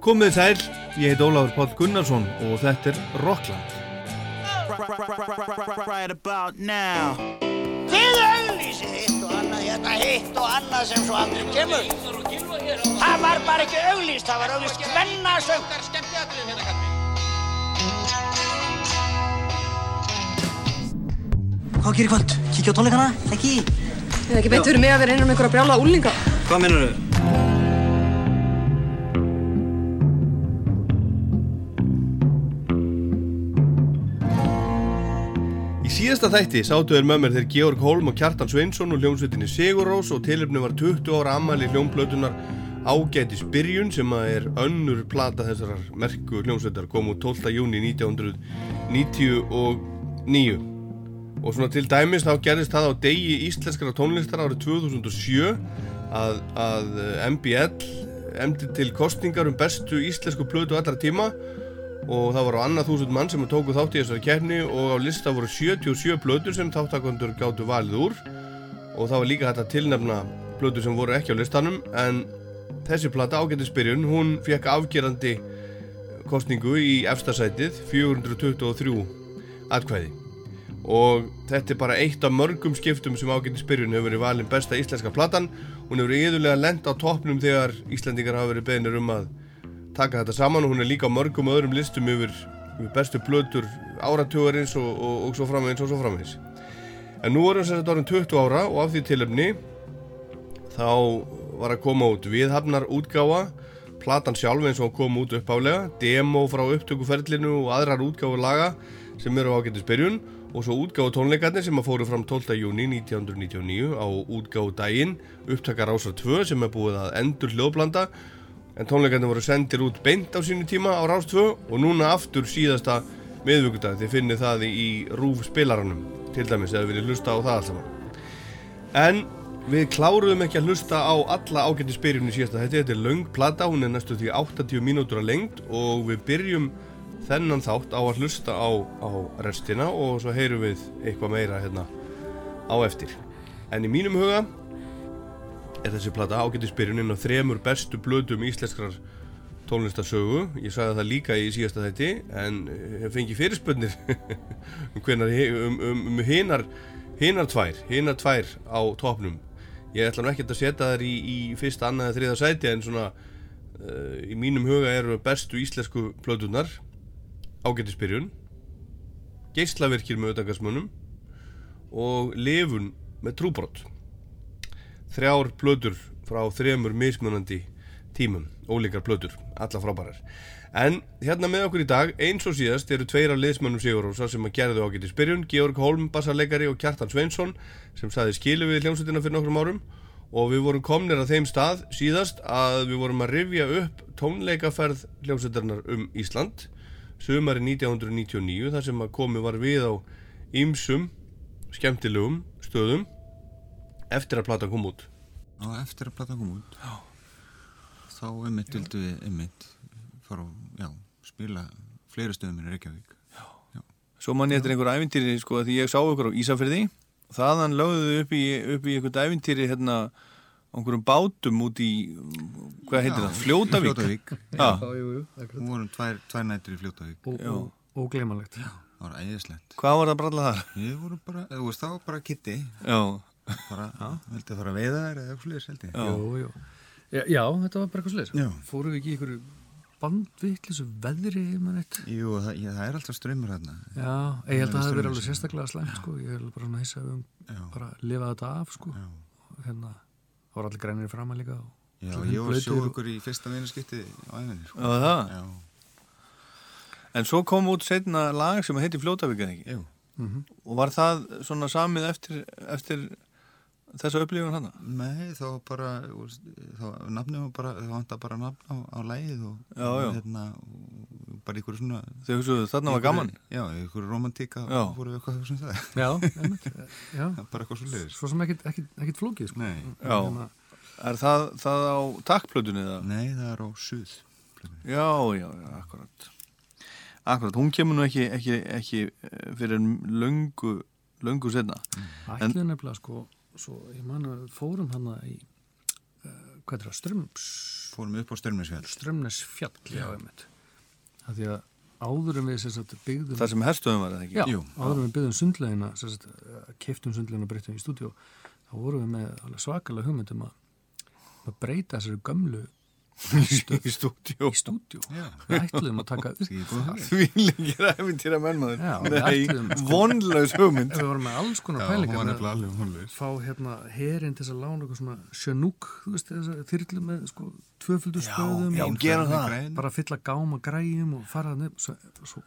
Komið sæl, ég heit Ólafur Páll Gunnarsson og þetta er Rockland. Right about now Þið auglýsið hitt og annað hérna, hitt og annað sem svo aldrei kemur. Það var bara ekki auglýst, það var auglýst hvennasöng. Hvað gerir kvöld? Kíkja á tónleikana? Ekki? Það er ekki beint fyrir mig að vera inn um einhverja brjála úlinga. Hvað mennur þau? Síðasta þætti sátu þeir með mér þeir Georg Holm og Kjartan Sveinsson og hljómsveitinni Sigurrós og tilöfni var 20 ára ammæli hljómplötunar Ágætis byrjun sem að er önnur plata þessarar merku hljómsveitar kom út 12. júni 1999 og svona til dæmis þá gerðist það á degi íslenskara tónlistar árið 2007 að, að MBL emdi til kostningar um bestu íslensku plötu allra tíma og það voru annað þúsund mann sem tóku þátt í þessari keppni og á lista voru 77 plötur sem þáttakondur gáttu valið úr. Og það var líka hægt að tilnefna plötur sem voru ekki á listanum en þessi plata ágættisbyrjun hún fekk afgerandi kostningu í efstasætið 423 atkvæði. Og þetta er bara eitt af mörgum skiptum sem ágættisbyrjun hefur verið valin besta íslenska platan. Hún hefur yðurlega lent á toppnum þegar Íslandingar hafa verið beðinir um að taka þetta saman og hún er líka á mörgum öðrum listum yfir, yfir bestu plötur áratugurins og, og, og svo framvegins og svo framvegins en nú erum við sérstaklega orðin 20 ára og af því tilöfni þá var að koma út viðhafnar útgáfa platan sjálf eins og hún kom út uppálega demo frá upptökuferlinu og aðrar útgáfu laga sem eru ágættis byrjun og svo útgáfu tónleikarnir sem að fóru fram 12. júni 1999 á útgáfu daginn upptakar ásar 2 sem er búið að endur hljóðblanda en tónleikarnir voru sendir út beint á sínu tíma á Rás 2 og núna aftur síðasta miðvíkudag þið finnið það í rúf spilaranum til dæmis eða viljið hlusta á það alls saman. En við kláruðum ekki að hlusta á alla ágætti spyrjunni síðasta. Þetta þetta er löng plata, hún er næstu því 80 mínútur að lengt og við byrjum þennan þátt á að hlusta á, á restina og svo heyrum við eitthvað meira hérna á eftir. En í mínum huga er þessi plata ágættisbyrjunin á þremur bestu blödum íslenskrar tónlistarsögu. Ég sagði það líka í síðasta þætti en hef fengið fyrirspönnir um, um, um, um hinar tvær, hinar tvær á topnum ég ætla nú ekkert að setja þær í, í fyrsta, annað eða þriða sæti en svona uh, í mínum huga eru bestu íslensku plötunar ágættisbyrjun geislavirkir með auðvitaðgarsmönnum og lifun með trúbrott þrjár plötur frá þremur mismunandi tímum, ólíkar plötur, alla frábærar. En hérna með okkur í dag, eins og síðast, eru tveir af liðsmönnum Sigurósa sem að gerðu ágæti spyrjun, Georg Holm, bassarleikari og Kjartan Sveinsson sem saði skilu við hljómsveitina fyrir nokkrum árum og við vorum komnir að þeim stað síðast að við vorum að rifja upp tónleikaferð hljómsveitarinnar um Ísland sumari 1999 þar sem að komi var við á ýmsum skemmtilegum stöðum eftir að platan kom út? Já, eftir að platan kom út. Já. þá einmitt vildu við einmitt fara að já, spila fleiri stöðum í Reykjavík. Já. já. Svo mann ég eftir einhver ævintýri sko því ég sá ykkur á Ísafjörði þaðan lögðu við upp í, upp í einhvern ævintýri hérna á einhverjum bátum út í hvað heitir það? Fljótavík? Fljótavík. Já, jú, jú Nú vorum tvær, tvær nættir í Fljótavík. Ógleimalegt Það var æðislegt. Hvað var það að bralla þar? Ég voru bara, þú veist, það var bara kitti. Já bara, vildi að fara að veiða þær eða eitthvað sliðis held ég Jú, jú Já, já, þetta var bara eitthvað sliðis Fórum við ekki í einhverju bandvittlisu veðri Jú, það, ég, það er alltaf ströymur hérna Já, ég held að það hefði verið alveg sérstaklega slæmt sko. ég held bara svona hissa um já. bara að lifa þetta af sko. hérna, það voru allir grænir fram að líka Já, ég var sjóð ykkur í fyrsta vinarskipti á æfinni sko. Já, það? Já En svo kom út setna lag sem heiti Fljótavík eða ekki? Jú mm -hmm. Og var það svona samið eftir, eftir þessa upplifun hann? Nei, þá bara þá nafnum við bara, þá vantar bara nafn á, á lægið og, já, já. og hérna bara ykkur svona Þegar hugsaðu þarna var gaman? Já, ykkur romantíka og fóru við eitthvað sem það Já, einmitt Já, bara eitthvað svo leiðis Svo sem ekkit, ekkit, ekkit flókið sko. Nei Já, hérna. er það, það á takkplötunni eða? Nei, það er á suð Já, já, já, akkurat Akkurat, hún kemur nú ekki, ekki, ekki fyrir löngu, löngu setna. Ætlið nefnilega sko, svo ég man að fórum hana í, uh, hvað er það, Ströms, fórum upp á Störmisfjall Strömnesfjall, já, einmitt. Það því að áður en við sem sagt, byggðum... Það sem herstöðum var það ekki? Já, Jú. áður en við byggðum sundlegina, sem sagt, keftum sundlegina og breytum í stúdíu, þá vorum við með alveg svakalega hugmyndum að, að breyta þessari gömlu Í stúdíu. í stúdíu. Við ætluðum að taka Því lengir mennmaður. Já, við Nei, ætluðum- vonlaus hugmynd. Við vorum með alls konar pælingar fá hérna herinn til þess að lána eitthvað svona að þyrlu með sko tvöföldu. Græn. bara fylla gáma græjum og fara upp svo, svo,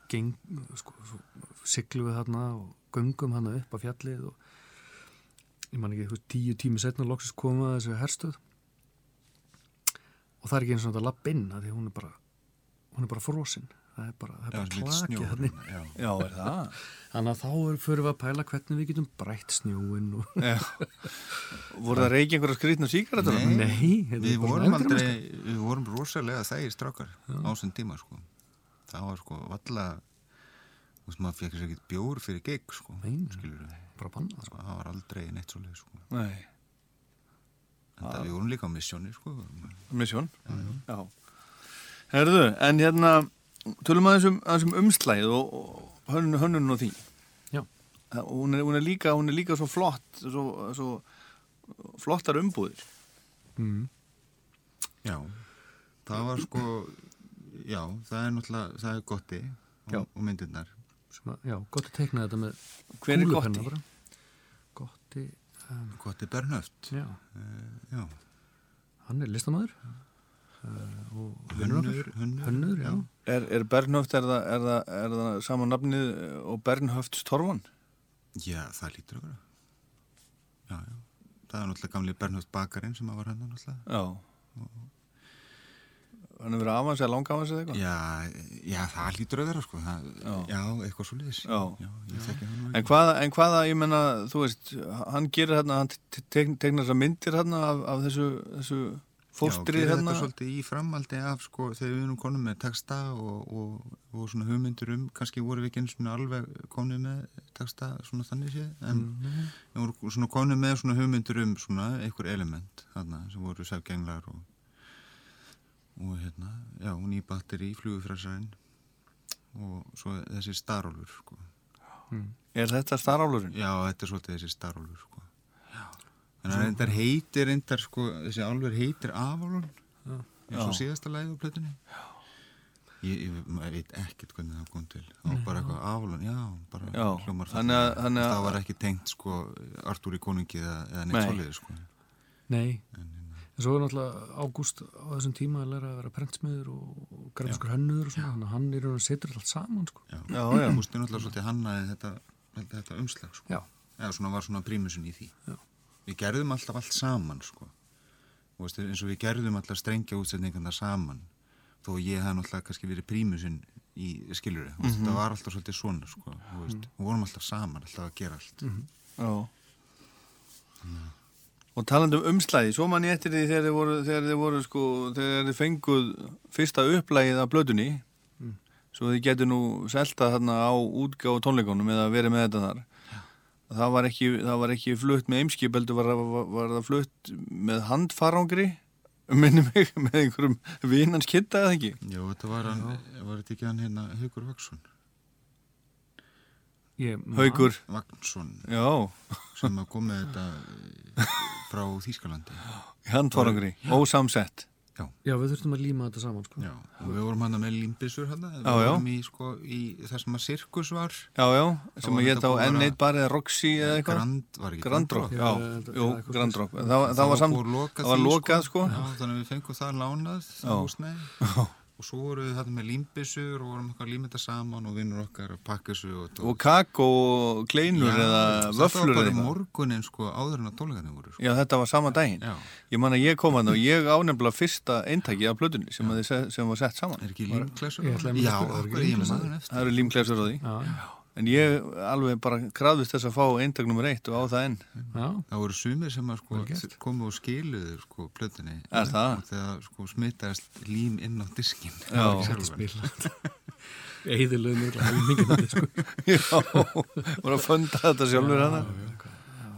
sko, svo siglu við þarna og göngum hann upp á fjallið og ég man ekki, þú veist, tíu tími setna loksist koma þessu herstöð og það er ekki eins og þetta lapp inn að því hún er bara hún er bara frosin það er bara, það er bara svo klakið snjór. hann inn Já. Já, er það? þannig að þá fyrir við að pæla hvernig við getum brætt snjóin og. Voru það reykja einhverja skrýtna síkaretur? Nei. Nei, Við bara vorum aldrei, við vorum rosalega þægir strákar á þessum tíma sko. Það var sko valla, þú veist maður fekk sér ekkert bjór fyrir gig sko, skilur við. bara banna Sko, það var aldrei neitt svoleið sko. Nei. En það við vorum líka á missjóni sko. Misjón? Já. Herðu, en hérna, tölum aðeins um, aðeins um umslæð og, og hönnun, hönnun og því. Já. Og hún er, hún er, líka, hún er líka svo flott, svo, svo flottar umbúðir. mm. Já, það var sko, já, það er náttúrulega, það er gotti Já. og, og myndirnar. að, já, gott að teikna þetta með Hver er Gotti? Gotti, Gotti Bernhöft, já, já, hann er listamæður uh, og vinnur hönnur, hönnur, Hönnur, já. Er, er Bernhöft, er það, er það, er það sama nafnið og Bernhöft Storvan? Já, það lítur að vera. Já, já, það er náttúrulega gamli Bernhöft bakarinn sem var hann náttúrulega. Já. Hann er verið afans eða langafans eða eitthvað? Já, já, það lítur að vera sko, það, Já. já. eitthvað svo liðis. Það En hvaða, en hvaða, ég menna, þú veist, hann gerir hérna, hann te- te- tegnar þessar myndir hérna af, af þessu, þessu gerir hérna. þetta svolítið í framaldi af sko þegar við erum konum með texta og, og, og svona hugmyndir um, kannski voru við ekki eins og alveg konum með texta svona þannig séð, en við vorum svona konum með svona hugmyndir um svona einhver element þarna sem voru sæfgenglar og og hérna, já, og ný batteri í flugufræsarinn og svo þessi starólfur sko. Er þetta starálurinn? Já, þetta er svolítið þessi starólfur sko. En það reyndar heitir reyndar sko, þessi álfur heitir afálun eins og síðasta læði á plötunni. Ég, ég, maður veit ekkert hvernig það kom til. Það var bara eitthvað afálun, já, bara Já, hljómar þannig að- þannig. að- það var ekki tengt sko Artúr í konungi eða, eða neitt Nei. svoleiði sko. Nei, en svo er náttúrulega Ágúst á þessum tíma að læra að vera prentsmiður og, grafiskur hönnuður og svona, þannig að hann er raun og setur allt saman, sko. Já, Já, já. Gústi náttúrulega svolítið hannaði þetta, þetta, þetta umslag sko Já. eða svona var svona prímusin í því Já. við gerðum alltaf allt saman sko og veist, eins og við gerðum alltaf strengja útsetningarna saman þó ég hef náttúrulega kannski verið prímusin í skilur mm Mhm. þetta var alltaf svolítið svona sko og veist, við vorum alltaf saman, alltaf að gera allt Mhm. Já. Og talandi um umslæði, svo man ég eftir því þegar þið voru, þegar þið voru sko, þegar þið fenguð fyrsta upplægið af blötunni, svo þið getur nú selta þarna á útgáð tónleikunum eða verið með þetta þar. Það var ekki, það var ekki flutt með eimskip, heldur var, var, var það flutt með handfarangri, minni mig, með einhverjum vinans kitta eða ekki? Já, þetta var hann, var þetta ekki hann hérna Haugur Vaksson Ég, Haugur, Vaksson já, sem að kom með þetta eh, frá Þýskalandi handfarangri, ósamsett. Já, við þurftum að líma þetta saman, sko. Já, og við vorum hann með limbisur hann við Já, já. vorum í, sko, í það sem að sirkus var Já, já, sem að þá búið að N1 vera- bara eða Roxy eða eitthvað. Grand, var ekki Grandrock, Já, já, já, svoleiðis. Það, var lokað sko. Já, þannig að við fengum það lánað Já. það húsnæði og svo vorum við þarna með limbisur og vorum líma þetta saman og vinnur okkar að pakka þessu og, Og kakó og kleinur eða vöflur Þetta var eða morgunin sko áður en að tónleikarnir voru sko. Já, þetta var sama daginn. Já. Ég man að ég kom að það og ég ánefnilega fyrsta eintaki af plötunni sem, sem var sett saman. Er ekki límklesur? Já, er Það eru límklesur á því. Já, En ég alveg bara krafðist þess að fá eintak nummer eitt og á það enn. já, Það voru sumir sem að sko komu og skiluðu sko plötunni Er það? og þegar sko smitaðist lím inn á diskin Já. ekki spila Eðilegum er helmingin þetta, sko. Já, voru að funda þetta sjálfur hana.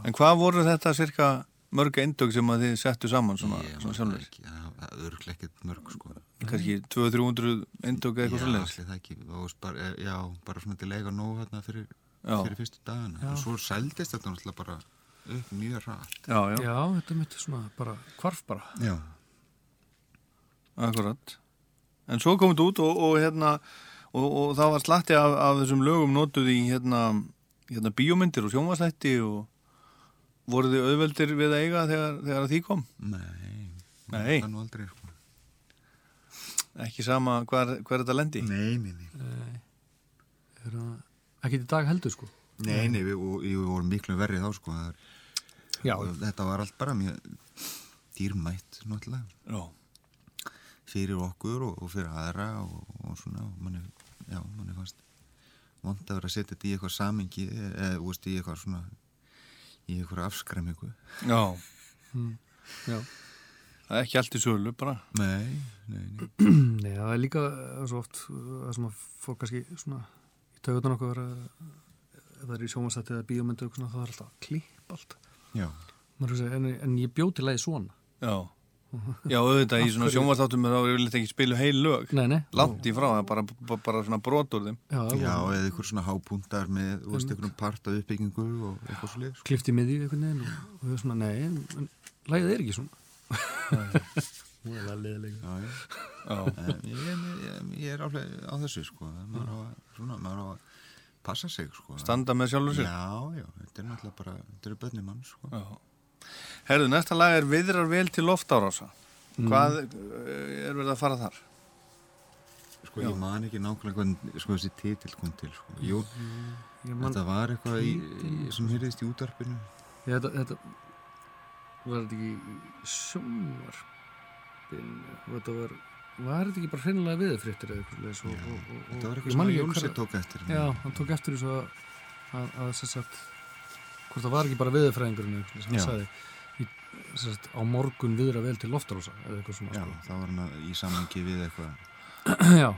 En hvað voru þetta cirka mörg eindög sem að þið settu saman svona, Ég svona sjálfur? ekki, já, það er örglega ekkert mörg sko Kannski 200-300 eindög eða eitthvað Já, svolítið? allir það ekki bara, eh, já, bara svona til eiga nóg hérna fyrir, Já. fyrir fyrstu dagana og svo sældist þetta náttúrulega bara upp mjög rætt Já, já, Já, þetta mitt svona bara hvarf bara. Já, akkurat. En svo komið út og, og hérna, og, og það var slatti af, af þessum lögum notuð í hérna, hérna bíómyndir og sjónvarslætti og voru þið auðveldir við að eiga þegar, þegar því kom? nei, Nei. það nú aldrei sko Ekki sama hver, hver þetta lendi? Nei, nei, nei Er ekki í dag heldur sko. Nei, nei, við, og, við vorum miklu verið þá sko það er, Já, og þetta var allt bara mjög dýrmætt náttúrulega Já. fyrir okkur og, og fyrir aðra og, og svona, og manni, já, manni fannst vond að vera að setja þetta í eitthvað samingi eða, þú veist, í eitthvað svona í eitthvað afskræmingu Já. já. Það er ekki allt í sölu bara. Nei, nei, nei Nei, það er líka eh, svo oft uh, það sem að fólk kannski svona í taugutan okkur vera ef það er í sjónvarsætti eða bíómyndu það er alltaf klippa allt. Já, En, en ég bjó til lagi svona. Já. Já, auðvitað í svona sjónvarsþáttum þá er yfirleitt ekki spilu heil lög. Nei, nei. Langt í frá, það er bara, bara, bara svona brot úr þeim. Já, já, já. eða eitthvað svona hápuntar með, þú veist, eitthvað part af uppbyggingu og eitthvað svo leið sko. Klift í miðju einhvern veginn og, og við svona, nei, en lagið er ekki svona. Það er leðilega. Já, já Já. En ég, ég, ég er áfleg á þessu sko maður á, að- svona, maður á að passa sig sko Standa með sjálfur sér. Já, já, þetta er náttúrulega bara þetta eru bönni mann sko Já. Herðu, næsta lag er Viðrar vel til loftárása. Hvað eh, er verið að fara þar? Sko ég man ekki nákvæmlega hvernig sko þessi titill kom til sko. Jú, man, þetta var eitthvað í, í, sem hyrðist í útarpinu ég, þetta, þetta var þetta ekki og þetta var, var þetta ekki bara hreinlega viðfrittir eða eitthvað og, Já, og, og, Þetta var eitthvað sem Jónsi tók eftir Já, hann tók eftir þessu að, að, að sagt, hvort það var ekki bara eitthvað sem Já. sagði í, sagt, á morgun viðra vel til loftarósa eða eitthvað svona Já, það var hann að- í samangi við eitthvað sko. já.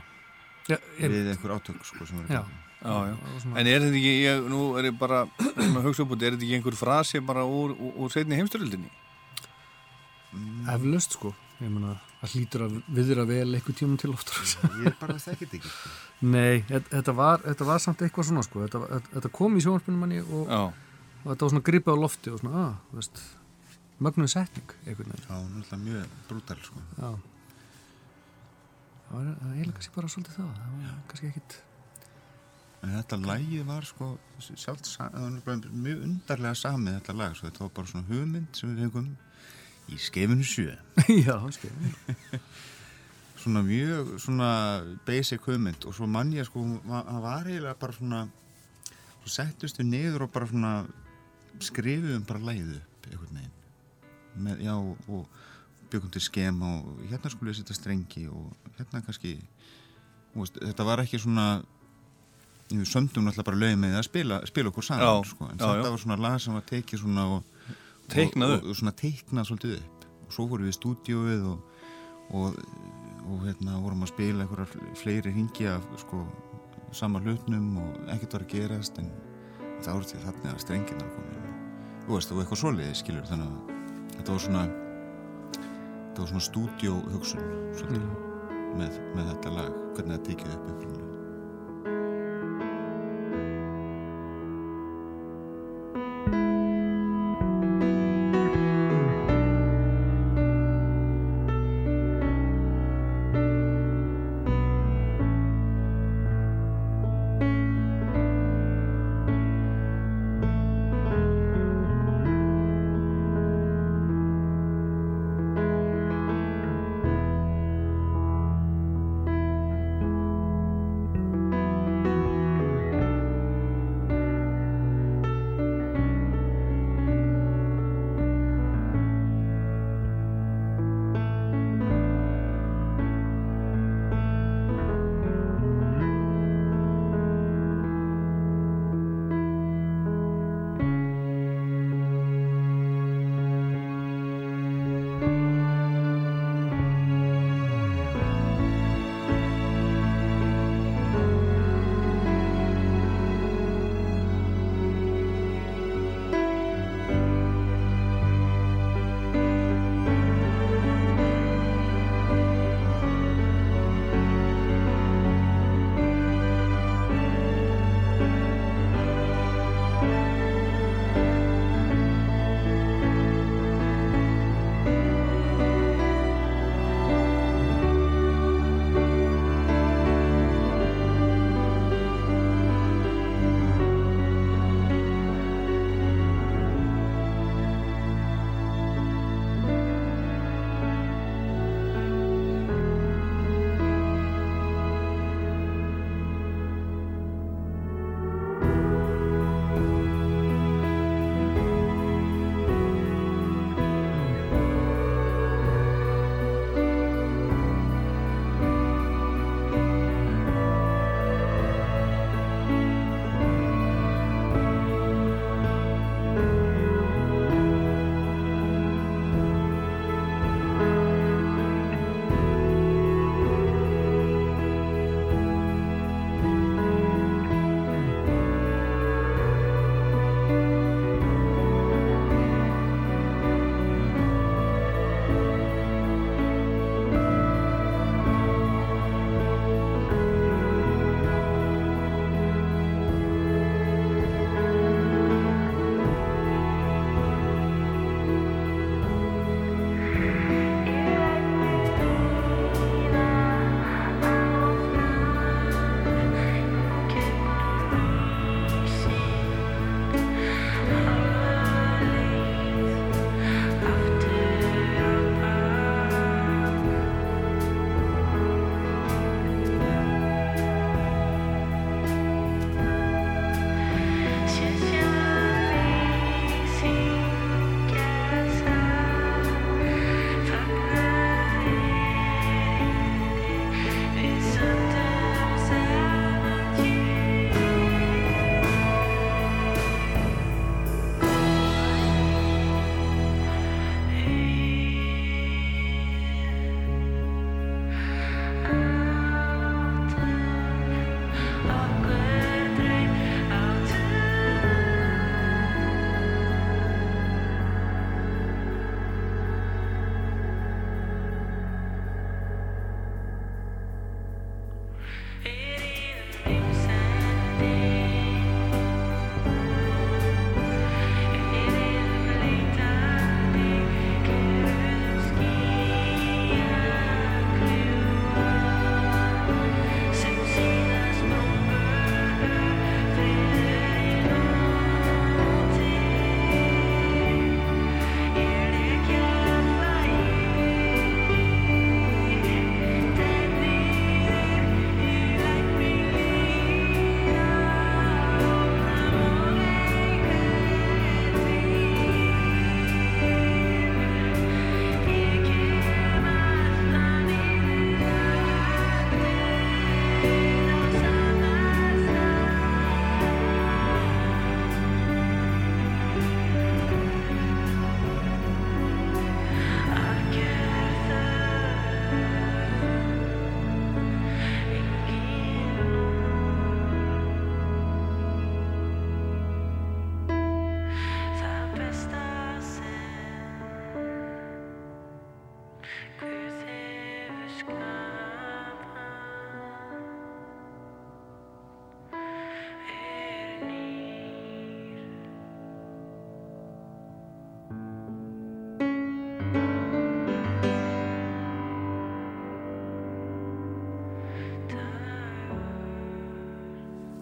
Já, er, við eitthvað átök sko sem var Já. Já, það En er þetta ekki, ég, nú er ég bara svona að hugsa upp út, er þetta ekki einhver frasi bara úr, úr, úr setni heimstyröldinni? eflaust sko ég meina að hlýtur að viðra vel eitthvað tímum til loftarósa Ég bara þekkit ekki sko. Nei, þetta- var, þetta var samt eitthvað svona sko þetta, þetta- kom í sjónvarpinu manni og, Já, og þetta var svona gripið á lofti og svona, að, þú veist mögnuð setning, einhvern veginn. Já, náttúrulega mjög brútal sko. Já. Það var eiginlega kannski bara svolítið það það var kannski ekkit En þetta lagið var sko bara mjög undarlega samið þetta lag, svo þetta var bara svona hugmynd sem við fengum í skefinu sjö. Já, skil svona mjög svona basic hugmynd. Og svo mann ég sko það var eiginlega bara svona svo settust við niður og bara svona skrifum bara lagið upp einhvern veginn. Með, já og byggum til skem og hérna skulle við setja strengi og hérna kannski veist, þetta var ekki svona við sömdum náttúrulega bara lögum með að spila, spila okkur saman Já, sko, en já, þetta var svona lag sem var tekið svona og, Teiknað og, og, og svona teiknað svolítið upp. Og svo vorum við í stúdíóið og, og, og hérna vorum að spila einhverjar fleiri ringi af sko sama hlutnum og ekkert var að gerast en það voru til þarna að strengina komin þú veist, og eitthvað svoleiði skilur þannig að þetta var svona þetta var svona stúdíó hugsun svolítið, með, með þetta lag hvernig það tekið upp upprunalega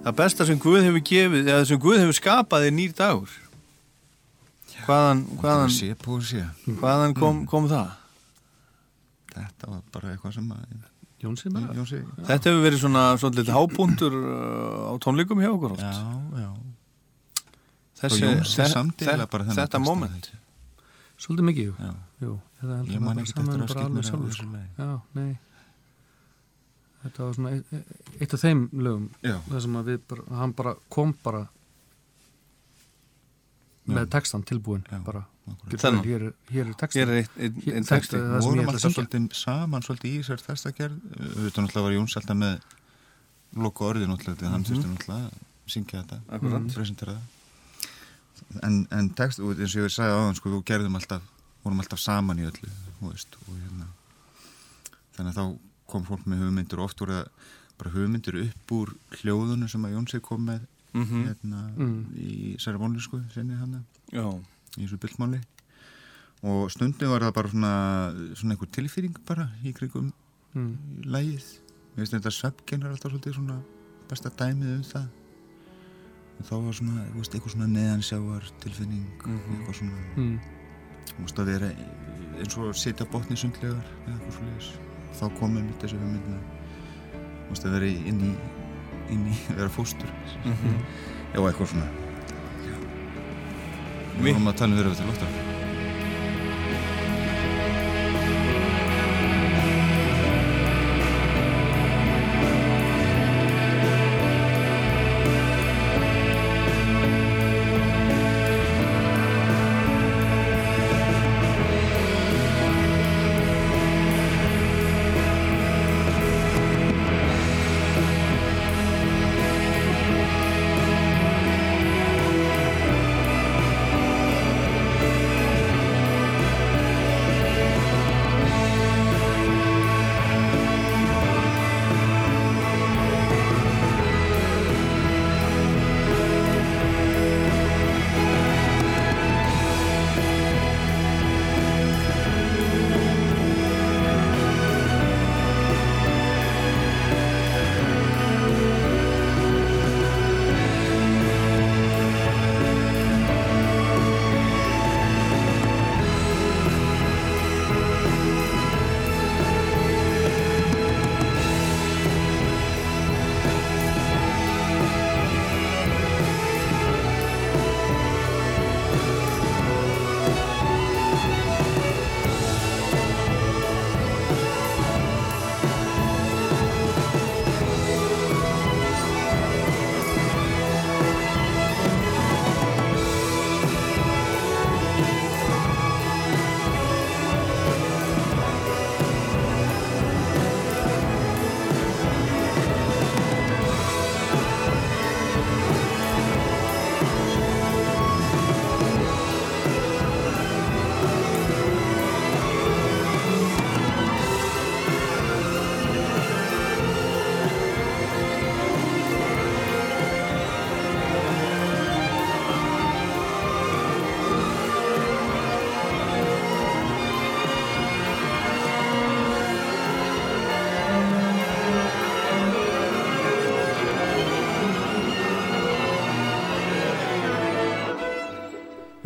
það besta sem Guð hefur gefið eða sem Guð hefur skapað er nýr dagur hvaðan, hvaðan, sé sé hvaðan kom, kom það? þetta var bara eitthvað sem að Jónsi bara Jónsi, Þetta hefur verið svona svolítið hábúndur uh, á tónleikum hjá okkur oft já, já Þessi, Þetta texta, moment. Svolítið mikið. Já. jú þetta Ég man ekkert saman eftir að alveg skýt mér lagi. Já, nei. Þetta var svona eitt, eitt af þeim lögum. Já. Það sem að við bara, hann bara kom bara með textan tilbúin Já, bara. Hér, er- hér er textan. Hér er þetta texti Við vorum að alltaf svolítið saman svolítið í þessar þestagerð auðvitað náttúrulega var Jóns alltaf með loka orðið náttúrulega því að hann þurfti náttúrulega að syngja þetta Akkúrat. presentera það en, en text, og eins og ég sagði áðan sko, við gerðum alltaf, vorum alltaf saman í öllu þú veist, og hérna þannig að þá kom fólk með hugmyndir og oft voru það bara hugmyndir upp úr hljóðunum sem að Jónsi kom með Mhm. hérna Mm. í særi vonlísku sinni hann Já, í þessu byltmáli og stundum var það bara svona, svona einhver tilfýring bara í krigum Mm. lægið ég veist þetta söpgen er alltaf svolítið svona besta dæmið um það og þá var svona, þú veist, eitthvað svona neðansjáar tilfinning eitthvað svona, Mm. þú veist að vera eins og að setja botni sundlegar eða eitthvað svo þá komið mitt þessu hugmyndina þú veist að vera inn í inn í, vera fóstur. Já, eitthvað svona. Við vorum að tala um vera til loftar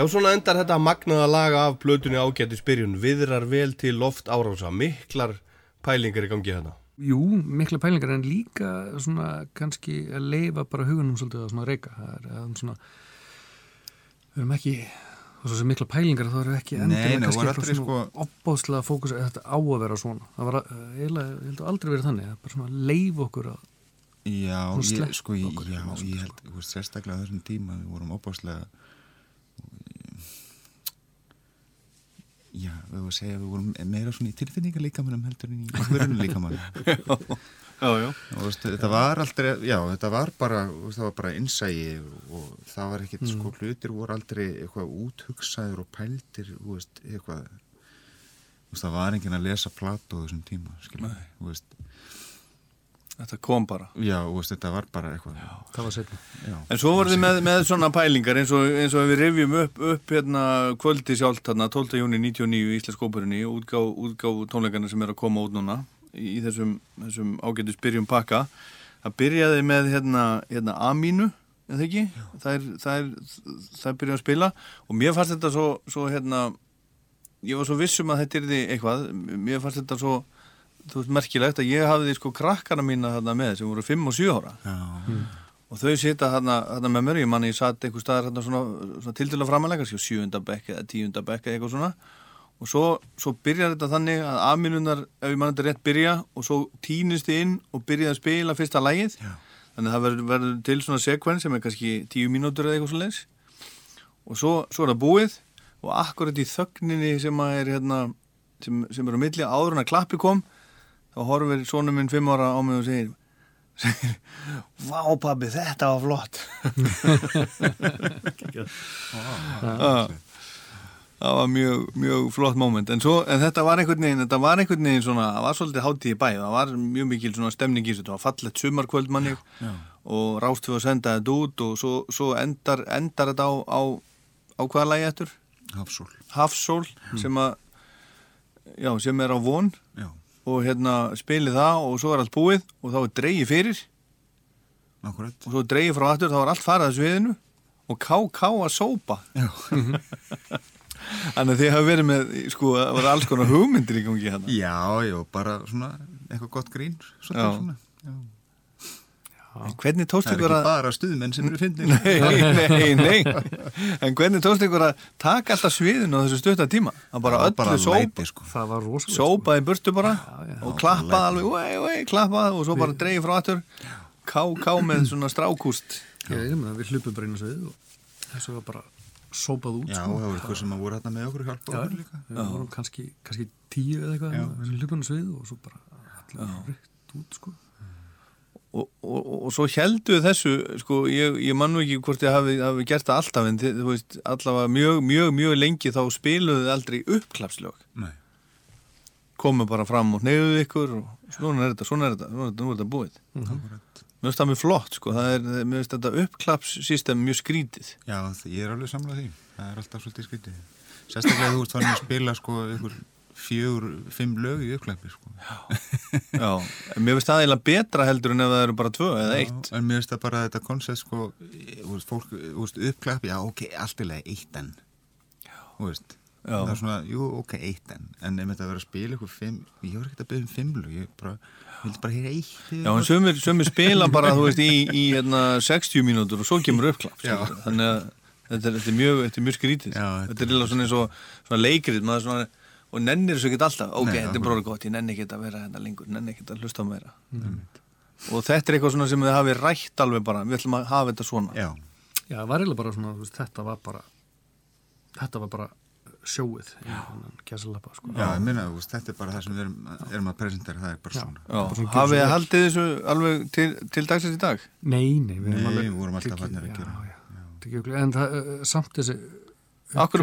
Já, svona endar þetta magnaða laga af plötunni ágæti spyrjun viðrar vel til loft árása miklar pælingar í gangi hérna Jú, mikla pælingar en líka svona kannski að leifa bara hugunum svolítið að svona reyka. Það er að svona, við erum ekki, og svo sem mikla pælingar þá erum við ekki Nei, endilega nei, kannski voru eitthvað aldrei svona sko- opbóðslega fókus að þetta á að vera svona. Það var að- eiginlega, ég held að aldrei verið þannig, það er bara svona að leifa okkur að, Já, Svona ég, sko, ég, okkur já, ég sko. held, þú veist, sérstaklega á þessum tíma við vorum opáslega já, við vorum að segja að við vorum meira svona í tilfinninga líkamannum heldur en í hverjum líkamannum já, já og veist, þetta var aldrei, já, þetta var bara það var bara innsægi og það var ekkit, sko, hlutir voru aldrei eitthvað úthugsaður og pældir þú veist, eitthvað þú veist, það var enginn að lesa Plato á þessum tíma, skiljum, þú veist Þetta kom bara. Já, þú veist, þetta var bara eitthvað. Já, það var setna. En svo voruð þið með, með svona pælingar eins og, eins og við rifjum upp, upp hérna kvöldi sjálft hérna 12. júni 99 í Íslensk óperunni útgáf, útgáf tónleikana sem er að koma út núna í, þessum, þessum ágættu spyrjum pakka. Það byrjaði með hérna, hérna Amínu, eða ekki? Það er, það er, það byrjaði að spila og mér fannst þetta svo, svo hérna, ég var svo vissum að þetta er því eitthvað, mér fannst þetta svo þú veist, merkilegt að ég hafði sko krakkana mína þarna með sem voru 5 og 7 ára. Já, og þau sita þarna, þarna með mér, ég manni ég satt einhver staðar þarna svona, svona til að framalega, á sjöunda bekk eða tíunda bekk eða eitthvað svona. Og svo, svo byrjar þetta þannig að aminunar, ef ég mann þetta rétt byrja og svo týnist þið inn og byrjaði að spila fyrsta lægið, Já. þannig að það verður, verður til svona sekven sem er kannski tíu mínútur eða eitthvað svo leis og svo, svo er það búið og akkurat í þögninni sem að er hérna, sem, sem er á milli áður en að klappi kom þá horfir sonum minn fimm ára á mig og segir segir, Vá pabbi, þetta var flott. Já. Það var mjög, mjög flott moment. En, en þetta var einhvern veginn þetta var einhvern veginn svona, það var svolítið hátíð í bæ. Það var mjög mikil svona stemning í þessu. Þetta var fallett sumarkvöld manni og rást við að senda þetta út og svo, svo endar, endar þetta á, á, á hvaða lagi eftir? hafsól. Hafsól sem að já, sem er á von. Já, og hérna spilið það og svo er allt búið og þá er dreigið fyrir. Akkurat og svo er dreigið frá aftur þá er allt farað að sviðinu og KK að sópa. Þannig að þið hafa verið með sko, það var alls konar hugmyndir í gangi hérna. Já, já, bara svona eitthvað gott grín svolítið svona Já. En hvernig tókst Það er ykkur ekki að bara stuðmenn sem eru fyndin nei, nei, nei. En hvernig tókst ykkur að taka alltaf sviðinu á þessu stutta tíma? Að bara bara öllu sópa læti sko. Það var rosalega sópaði burtu bara og klappaði alveg, oi, oi, klappaði og svo bara dreigið frá aftur. KK með svona strákúst. Ég veit um það, við hlupum bara inn á svið og þessu var bara sópað út Já, sko. það voru eitthvað sem að voru hérna með okkur og hjálpa Já, okkur líka. við vorum kannski, kannski tíu eða eitthvað Já. en við hlupum á svið og svo bara allir út sko. Og, og, og, svo heldu þessu sko, ég, ég man nú ekki hvort ég hafi, hafi gert það alltaf en þið, þú veist, allavega mjög, mjög, mjög lengi þá spiluðu þið aldrei uppklapslög. Nei, komu bara fram og neyðuðu ykkur og svona er þetta, svona er þetta, svona er þetta, nú er þetta búið. Akkurat mér finnst það mjög flott, sko, það er mér finnst þetta uppklapssystem mjög skrítið. Já, ég er alveg samlað því. Það er alltaf svolítið skrítið. Sérstaklega þú ert farin að spila sko ykkur fjögur, fimm lög í uppklæpi sko. já, en mér finnst það eiginlega betra heldur en ef það eru bara tvö eða eitt. Já, En mér finnst það bara þetta koncept sko þú veist, fólk, þú veist, uppklæpi, já ok, allt í lagi eitt enn. Þú veist Já. Það er svona, jú, ok, eitt enn. En ef þetta verið að spila ykkur fimm Ég var ekkert að byggja um fimm lög Ég bara, vildi bara heyra eitt Já, en sömur, sömur spila bara, þú veist, í, í hérna, 60 mínútur og svo kemur skilurðu. þannig að þetta er, þetta er, mjög, þetta er mjög skrítið. Já, þetta, þetta er líka svona eins og svona leikrið maður svona, og nennir þessu ekki alltaf. Ok, þetta er bróður gott, ég nenni ekki að vera hérna lengur nenni ekki að hlusta á meira. Og þetta er eitthvað svona sem þið hafi rætt alveg bara við ætlum að hafa þetta svona. Já, Já, það var eiginlega bara svona, þú veist, þetta var bara þetta var bara sjóið gæsalappa sko. já, ég minna, þetta er bara það sem við erum, erum að presentera Það er bara svona. Já, Bara svona hafið svo haldið þessu alveg til, til dagsins í dag? Nei, nei, við erum Nei, alveg við vorum alltaf tekið- farnir að já, gera. En það, uh, samt þessi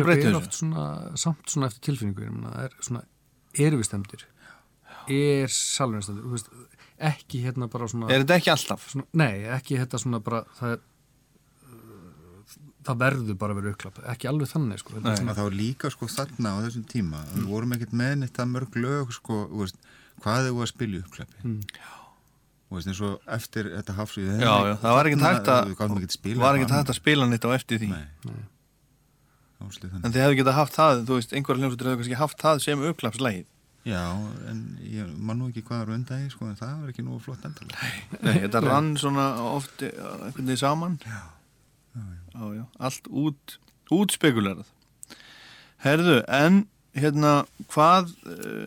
Breyttu er þessu? oft Svona, samt svona eftir tilfinningu ég meina, Það er svona, erum við stemdir Er salvinn stemdir þú veist, Ekki hérna bara svona, er þetta ekki alltaf? svona Nei, ekki hérna svona bara Það er uh, það verður bara að vera uppklapp ekki alveg þannig sko. Þetta er Nei. svona- Það var líka sko þarna á þessum tíma Við vorum ekkert með neitt það mörg lög sko, þú veist, hvað er þú að spila í uppklæpi Mm. Þú veist, eins og eftir þetta hafsvíð Já, já, það var ekki hægt að að var að spila nýtt á eftir því Nei, þannig en þið hefðu getað haft það, þú veist, einhverja hljómsveitur hefðu kannski haft það sem uppklappslægið Já, en ég man nú ekki hvað er undan því, sko, en það var ekki nú flott endalega. Nei, þetta rann svona oft eh, einhvern veginn saman. Já, já, allt út útspekulerað Herðu, en hérna, hvað uh,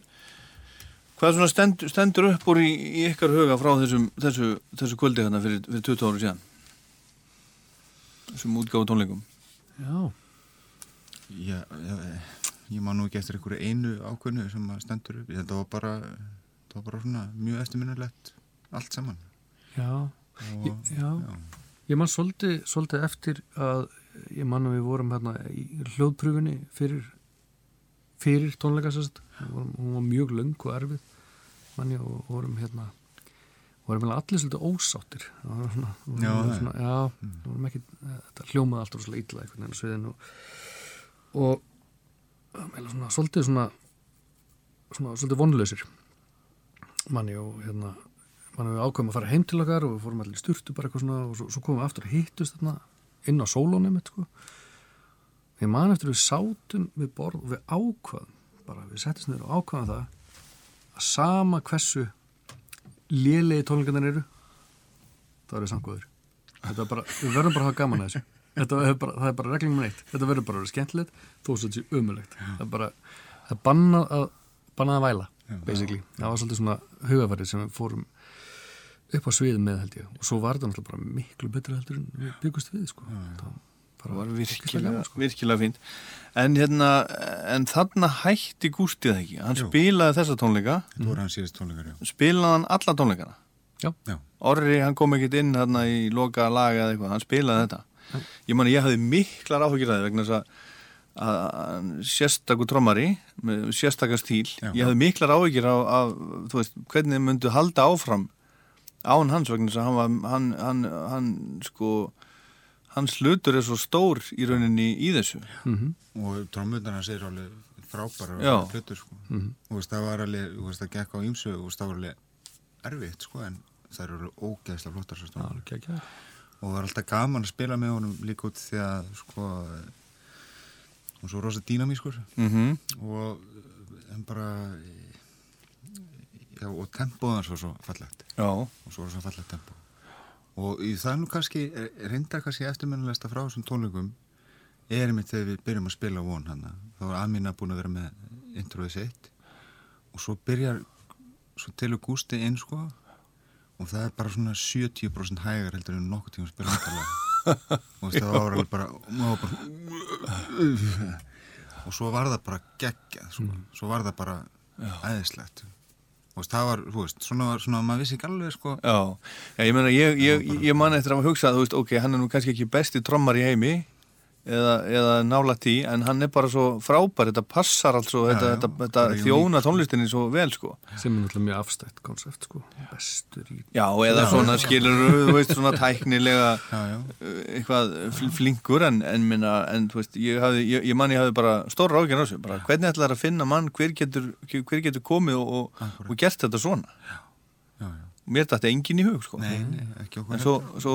hvað svona stend, stendur upp úr í, í ykkar huga frá þessum, þessu, þessu kvöldi hérna fyrir, fyrir 20 ára síðan? Þessum útgáfu tónleikum Já, Já, já, ég man nú ekki eftir einhverju einu ákveðnu sem að stendur upp. Þetta var bara, var bara svona mjög eftirminnulegt allt saman. já, Og, já. Ég man svolítið, eftir að ég man að við vorum hérna í hljóðpröfunni fyrir, fyrir tónleika hún var mjög löng og erfið man ég og vorum hérna vorum vel allir svolítið ósáttir það var svona, Já, er. svona já, vorum ekki, þetta hljómaði alltaf svolítið illa einhvern veginn á sviðinu og, og svona svolítið svona, svona svolítið vonlausir. Manni og hérna þannig að við ákveðum að fara heim til okkar og við fórum allir í sturtu bara eitthvað svona og svo, svo komum við aftur og hittust þarna inn á sólónum sko. ég man eftir við sátum við borð og við ákvaðum bara við settist niður og ákvaðum það að sama hversu lélegi tónlingarnir eru það eru er bara, við verðum bara að hafa gaman að þessu þetta er bara, það er bara reglingum neitt þetta verður bara að vera skemmtilegt þó svo þetta sé umulegt það er bara, það er bannað að bannað að væla, basically það var svolítið svona hugafærið sem við fórum upp á sviðið með held ég og svo var þetta náttúrulega bara miklu betra heldur en við byggust við sko það var var virkilega, sko. virkilega fínt. En hérna, en þarna hætti Gústið ekki. Hann Jú. spilaði þessa tónleika, Þetta voru hans síðast tónleikar, já. spilaði hann alla tónleikana. Já, Já, Orri, hann kom ekkert inn hérna í loka laga eða eitthvað, hann spilaði þetta. Ég man, ég hafði miklar áhugir að það vegna þess að að sérstakur trommari með sérstakar stíl, Já. ég hafði miklar áhugir af, af, þú veist, hvernig þið myndu halda áfram án hans vegna þess að hann var, hann, hann, hann sko hans hlutur er svo stór í rauninni í þessu. og trómmunar hans er alveg frábæra hlutur, sko. Þú veist, það var alveg, þú veist, það gekk á ímsu og það var alveg erfitt, sko, en það eru alveg ógeðslega flottar svo stóð. Og það var alltaf gaman að spila með honum líka út því að, sko, hún er svo rosa dýnamískur Mm og en bara, já, og tempóð hans var svo fallegt. Já, og svo það fallegt tempo og það er nú kannski reynda kannski eftirminnilegsta frá þessum tónleikum er einmitt þegar við byrjum að spila von hann. Þá er Amina búin að vera með introið sitt. Og svo byrjar svo telur Gústi inn sko og það er bara svona 70% hægar heldur en nokkuð tíma spila og það var alveg bara, bara og svo var það bara geggjað sko. svo var það bara æðislegt. Og það var, þú veist, svona, var- svona maður vissi ekki alveg sko. Já, já ég meina, ég, ég, ég man eftir að hafa hugsað, þú veist, ok, hann er nú kannski ekki besti trommar í heimi eða, eða nála tí, en hann er bara svo frábær, þetta passar allt svo, þetta, já, þetta, þetta þjóna tónlistinni svo vel, sko. sem er náttúrulega mjög afstætt konsept sko bestur í Já, eða svona skilur, þú veist, svona tæknilega já, já. uh, eitthvað fl- flinkur, en, en minna, en þú veist, ég, hafði, ég, ég man ég hafði bara stóra ágjörn á þessu, bara hvernig ætlar að finna mann, hver getur, hver getur komið og, og, og gert þetta svona. já, já. Mér dætti engin í hug, sko. Nei, nei, ekki okkur En svo, svo,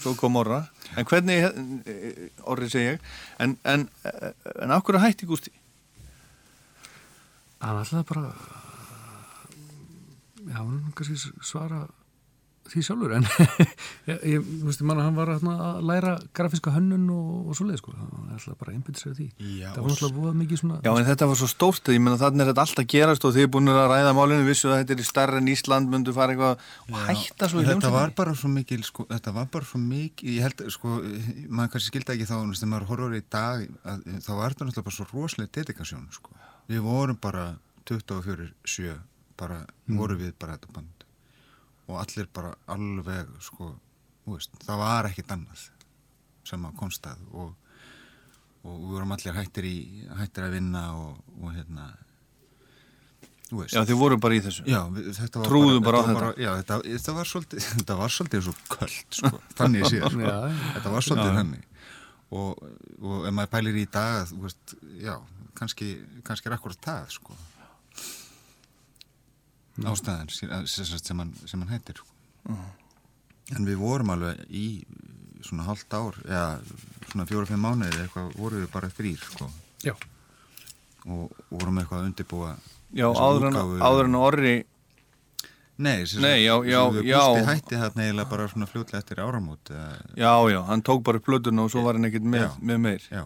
svo kom Orra En hvernig, eh, Orri segi ég En, en, eh, en af hverju hætti Gústi? hann ætlaði bara já, hann kannski svara því sjálfur en ég, þú veist, ég manna hann var að læra grafíska hönnun og, og svoleið sko, hann ætlaði bara að einbytta sér að því. Já, það var náttúrulega búið mikið svona Já, en þetta var svo stórt Ég menna þannig er þetta alltaf gerast og þið er búin að ræða málinu vissu að þetta er í starra en Ísland myndu fara eitthvað og hætta svo í þetta var hljómsveitinni bara svo mikil sko, þetta var bara svo mikil ég held, sko, maður kannski skildi ekki þá þegar maður horfður í dag að, þá var þetta náttúrulega bara svo og allir bara alveg sko, þú veist, það var ekkit annað sem að konstað og, og við vorum allir hættir í hættir að vinna og, og hérna Já, þið voru bara í þessu. Já, við, þetta var Trúðu bara á þetta. já, þetta, þetta var svolítið, þetta var svolítið svo köld, sko, þannig séð, sko. Þetta var svolítið þannig. Og, og ef maður pælir í dag, þú veist, já, kannski, kannski er akkurat það, sko, ástæðan sem, sem, sem, hann, sem hann heitir, sko. En við vorum alveg í svona hálft ár, eða svona fjóra-fimm mánuðir eitthvað, vorum við bara þrýr, sko, já, og vorum eitthvað að undirbúa Já, áður en, áður en Orri Nei, sem Nei, já, já, við já. Gústi hætti þarna eiginlega bara svona fljótlega eftir áramót eða, Já, já, hann tók bara upp plötuna og svo var hann ekkert með, með meir. já.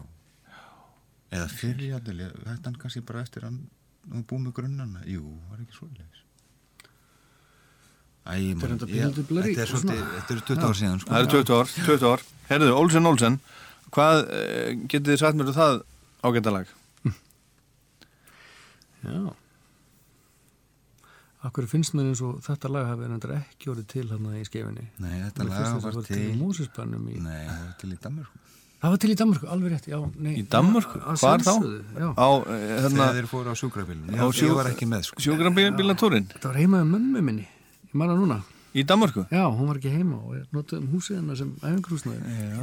Eða fyrir hætti hann kannski bara eftir hann búið með grunnana. Jú, var ekki svoleiðis Æ, er man, enda ég- pínlítið blurry þetta er svolítið, þetta eru 20 ár síðan sko. Það eru 20 ár, 20 ár. Herðu, Olsen Olsen Hvað eh, getið þið sagt mér um það ágættalag? já. Akkur finnst mér eins og þetta lag hafi endur ekki orðið til hann í skefinni Nei, þetta lag var var til til músispannum í Nei, það var til í Danmörku. Það var til í Danmarku, alveg rétt, já nei, Í Danmörku? að Hvar þá? Á, eh, hérna, þegar þeir fóru á sjúkrabílum Á ég, var ekki með sko. sjúkrabílatúrin þetta var heimaði mömmu minni Ég manna núna, í Danmörku? Já, hún var ekki heima og ég notaði um húsið hennar sem æfingrúsnaði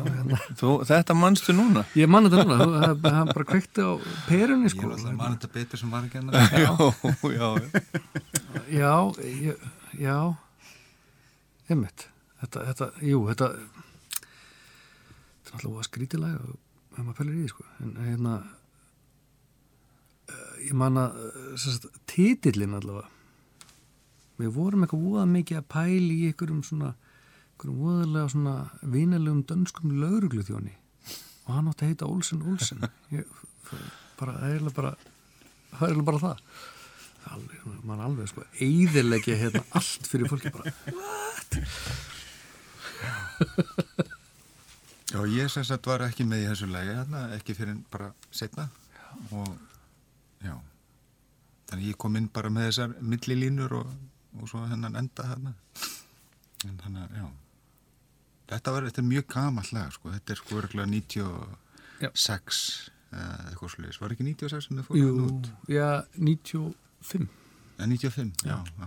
Þú, Þetta manstu núna? Ég manna þetta núna, þú- það það bara kveikti á perunni ég sko. Er alltaf mann þetta betur sem var ekki hann Já, já. Já, ég, já. Einmitt. Þetta, þetta, jú, þetta þetta er alltaf skrítilega ef maður pælir í því sko. En hérna eh, ég man að títillin allavega við vorum eitthvað voða mikið að pæli í einhverjum svona einhverjum voðalega svona vinalegum dönskum lauruglu þjóni og hann átti að heita Olsen Olsen. Ég, bara, það er bara það er bara það. Mann alveg sko eiðilegja hérna allt fyrir fólki bara what? Já, ég sem sagt var ekki með í þessu lægi hérna, ekki fyrir bara setna og já. Þannig ég kom inn bara með þessar millilínur og, og svo hennan enda hérna en þannig að, já. Þetta var, þetta er mjög gamall lag sko, þetta er sko örgulega 96 eða eitthvað sluðis, var ekki 96 sem þið fórum Jú, út? já, 95 Ja, 95, já, já.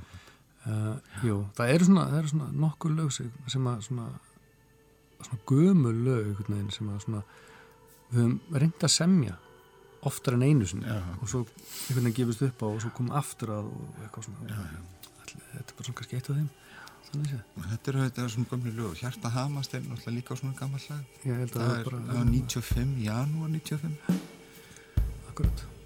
uh, Jú, það eru svona, eru svona nokkur lög sem að svona, svona gömul lög sem að svona við höfum reynd að semja oftar en einu sinni. Já. og svo einhvern veginn gefist upp á og svo kom aftur að og eitthvað svona. Já, já. Þetta er bara svona kannski eitt af þeim. Þetta eru þetta er svona gömlu lög. Hjarta Hamast er náttúrulega líka svona gammal lag. Það er var 95, janúar 95 akkurat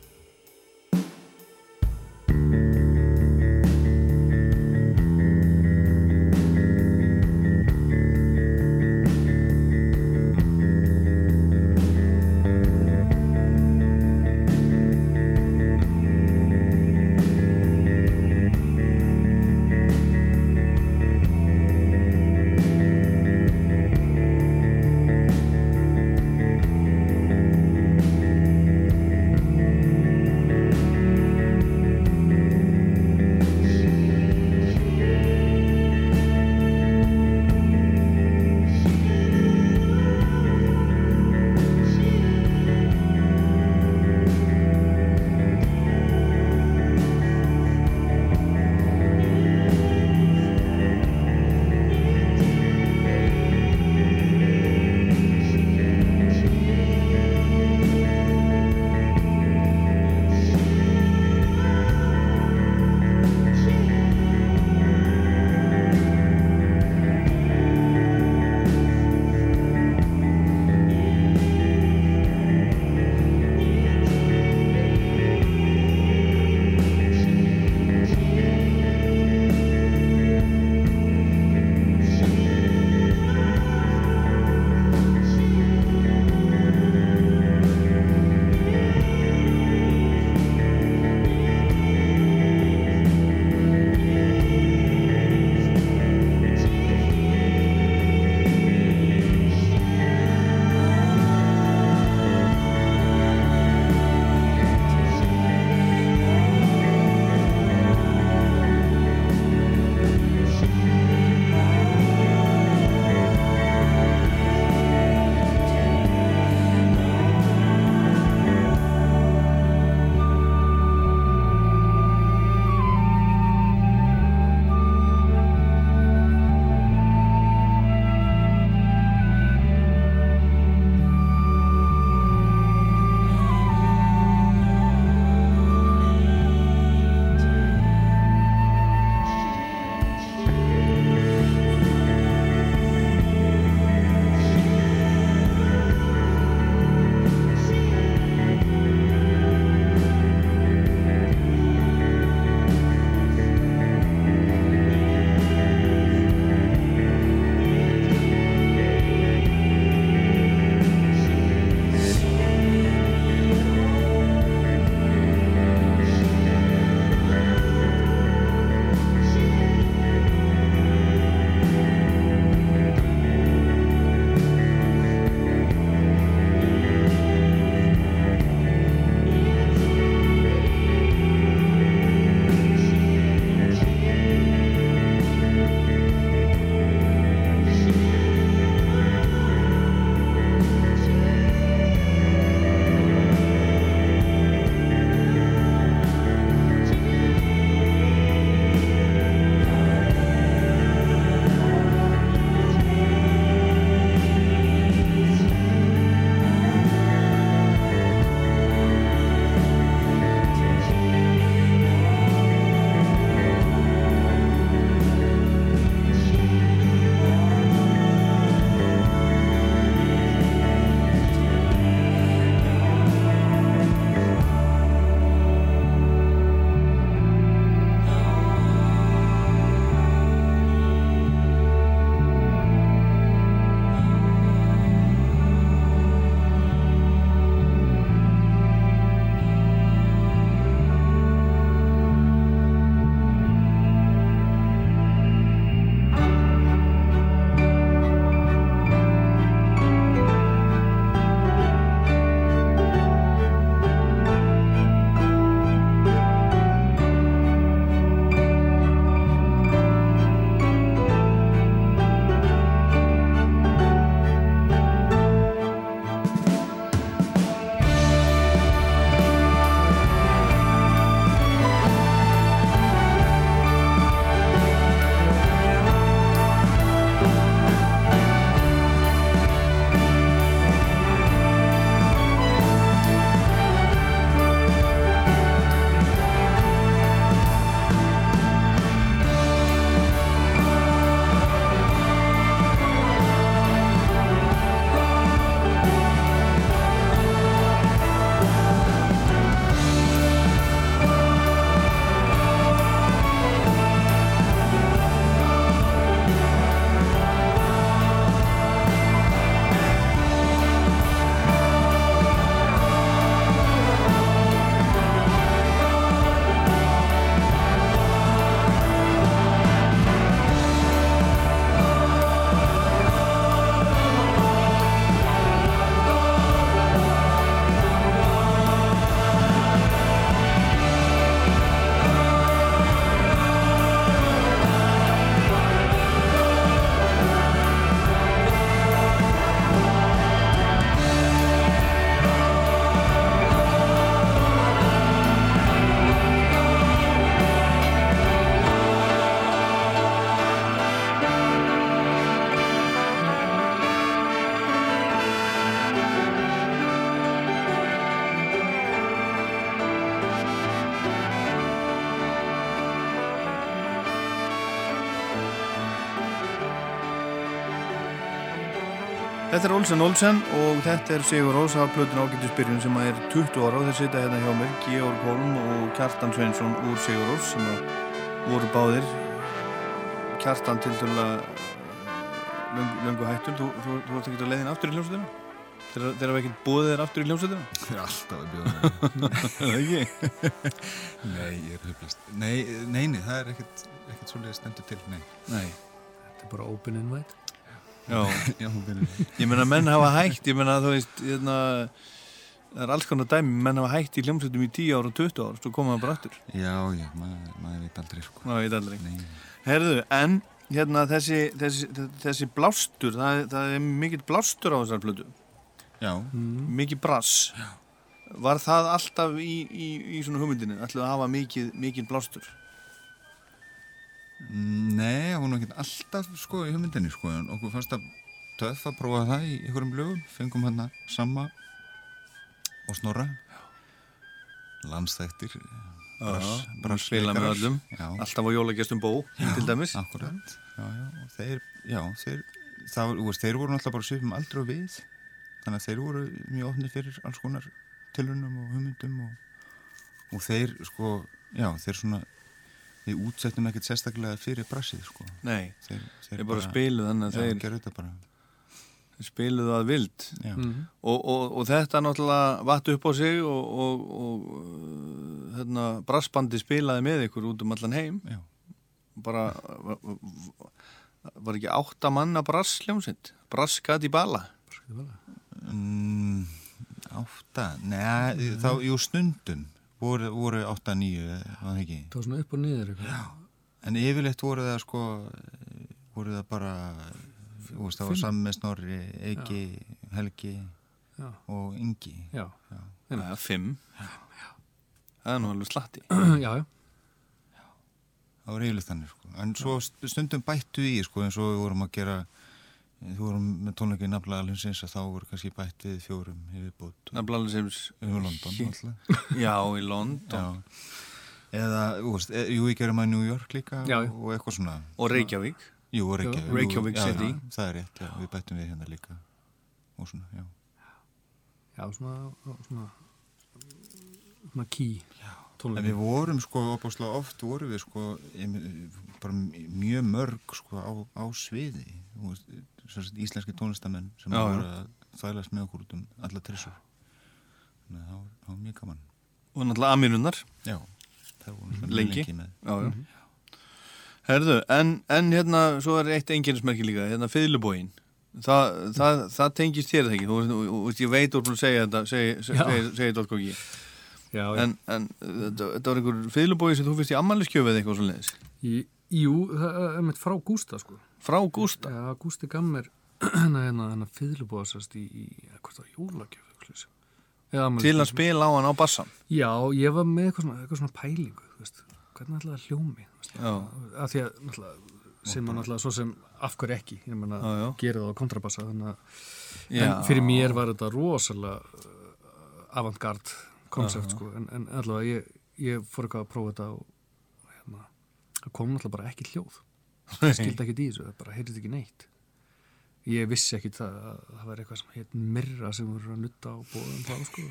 Þetta er Olsen Olsen og þetta er Sigur Rós af plötun ágættisbyrjun sem er 20 ára og þeir sita hérna hjá mér Georg Holm og Kjartan Sveinsson úr Sigur Rós sem voru báðir Kjartan til dæla löngu, löngu hættur þú, þú, þú varst ekki að leiðin aftur í hljómsveitina? Þeir, þeir hafa ekkert búið þeir aftur í hljómsveitina? Það er alltaf að bjóða það. Það ekki? nei, ég er höflist. Nei, nei, nei, það er ekkert, ekkert svolítið stendur til, nei. Nei. Þetta er bara open invite. Já, Já, ég menna menn hafa hægt, ég menna þú veist, hérna, það er alls konar dæmi, menn hafa hægt í hljómsveitum í 10 ára og 20 ára, svo koma það bara aftur. Já, já, maður, maður veit aldrei, sko. Ég veit aldrei. Nei, Herðu, en hérna þessi, þessi, þessi blástur, það, það er mikill blástur á þessar plötu, já, mikið brass. Var það alltaf í, í, í svona hugmyndinu, ætlaðu að hafa mikið, mikið blástur? Nei, það var ekkert alltaf, sko, í hugmyndinni, sko, en okkur fannst að töff að prófa það í einhverjum lögum, fengum hérna Samma og Snorra, brass spila með öllum, Já, alltaf á jólagestum bó, til dæmis. Já, já, þeir, já, þeir, það, veist, þeir voru náttúrulega bara svipum aldrei og við, þannig að þeir voru mjög ofnir fyrir alls konar tilunum og hugmyndum og, og þeir, sko, já, þeir svona, við útsettum ekkert sérstaklega fyrir brassið, sko. Nei, Þeir, þeir bara spiluðu þannig að já, þeir bara, spiluðu að vild. já, Og, og, og þetta náttúrulega vatt upp á sig og, og, og hérna, brassbandi spilaði með ykkur út um allan heim. já, Bara, var, var ekki átta manna brassljómsind? Brasskat í bala? mm, átta, neða, þá, jú, stundum voru, voru átta, níu, var það ekki? Það var svona upp og niður eitthvað. En yfirleitt voru það sko voru það bara þú veist, það var samme Snorri, Eiki, Helgi Já. og Ingi Já, Já, fimm. Það er nú alveg slatti. já, já. það var yfirleitt þannig sko en svo st- stundum bættu í sko eins og við vorum að gera þú vorum með í alveg að þá voru kannski bætt við fjórum sem... um London alltaf Já, í London. Já. eða, þú veist, e, jú, ég gerum að New York líka Já, og eitthvað svona. Og Reykjavík. jú, og Reykjavík, jú, Reykjavík já, City. já, það er rétt, já, við bættum við hérna líka. Og svona, já. Já, svona, svona, svona key En við vorum sko, opáslega oft vorum við sko, bara mjög mörg sko á, á sviði, sagt, íslenski tónlistamenn sem Já, voru að þvælast með okkur út um alla trissur. Þannig að það var, það var mjög gaman. Og náttúrulega Aminunar. Já, það voru svona Lengi. lengi með. Já, já. Herðu, en, en hérna, svo er eitt enginnismerki líka, hérna fiðlubóin. Það, það, það tengist þér það ekki, þú þú- þú ég veit úr búin að segja þetta, segi þetta okkur ekki. En, en þetta, þetta var einhver fiðlubói sem þú fyrst í ammæliskjöfu eða eitthvað svo leiðis. Í, jú, það er mitt frá Gústa, sko. Frá Gústa. Já, Gústi gaf mér hérna, hérna, hérna fiðlubóðsast í, í, jólagjöf. Til að spila á hann á bassan. Já, ég var með eitthvað svona, eitthvað svona pælingu, veist, hvernig að hljómi, að því að, náttúrulega, sem að náttúrulega, svo sem af hverju ekki, ég meina, Já, já. gera það á kontrabassa, að, en fyrir mér var þetta rosalega uh, avantgard koncept, sko, en, en allavega ég, ég fór eitthvað að prófa þetta og, hérna, kom náttúrulega bara ekki hljóð, skildi ekki í þessu, það bara heyrðist ekki neitt. Ég vissi ekki það að það var eitthvað sem heit mirra sem voru að nutta á bóðum þá sko.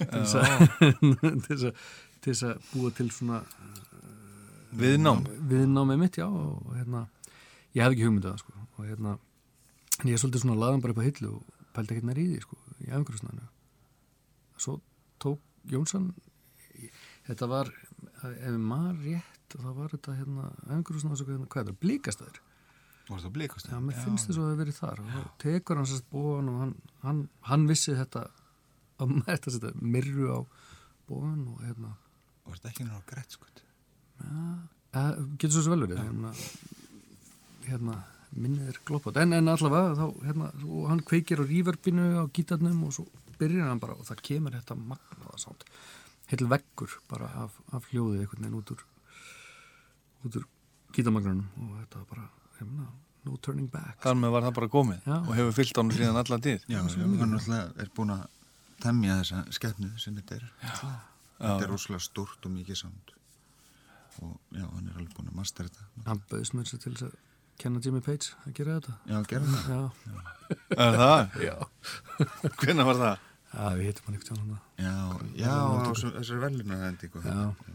Til þess að- búa til svona Viðnám. viðnámið mitt, já og hérna, ég hef ekki hugmyndið það sko. Og hérna, ég er svolítið svona laðan bara upp á hillu og pældi ekkert nær í því sko í afgrúsnaðinu svo tók Jónsson þetta var, ef maður rétt þá var þetta hérna afgrúsnaðinu, hvað er það, blíkastæður Voru það blikast? Já, mér finnst þess að það hafi verið þar og tekur hann sérst bóðan og hann, hann, hann vissi þetta að þetta setja mirru á bóðan og hérna. Voru þetta ekki náttúrulega greitt sko? uh, getur svo sem vel verið hérna, hérna minnið er gloppað, en, en allavega þá, hérna, og hann kveikir á reverbinu á gítarnum og svo byrjar hann bara og það kemur þetta magnaða sátt heil veggur bara af, af hljóðið einhvern veginn út úr út úr gítarmagnunum og þetta var bara, hérna, no turning back Þar með var það bara komið Já. og hefur fyllt hann síðan alla tíð. Já, hann er búin að temja þessa skefnu sem þetta er. Já. Þetta er rosalega stórt og mikið samt. Og já, hann er alveg búin að mastera þetta. hann bauðst mér sér til þess að kenna Jimmy Page að gera þetta Já, það. Já, Er það? já Hvernig var það? Já, við hittum hann hann Já, já, svo- þessari velina hendingu. Já.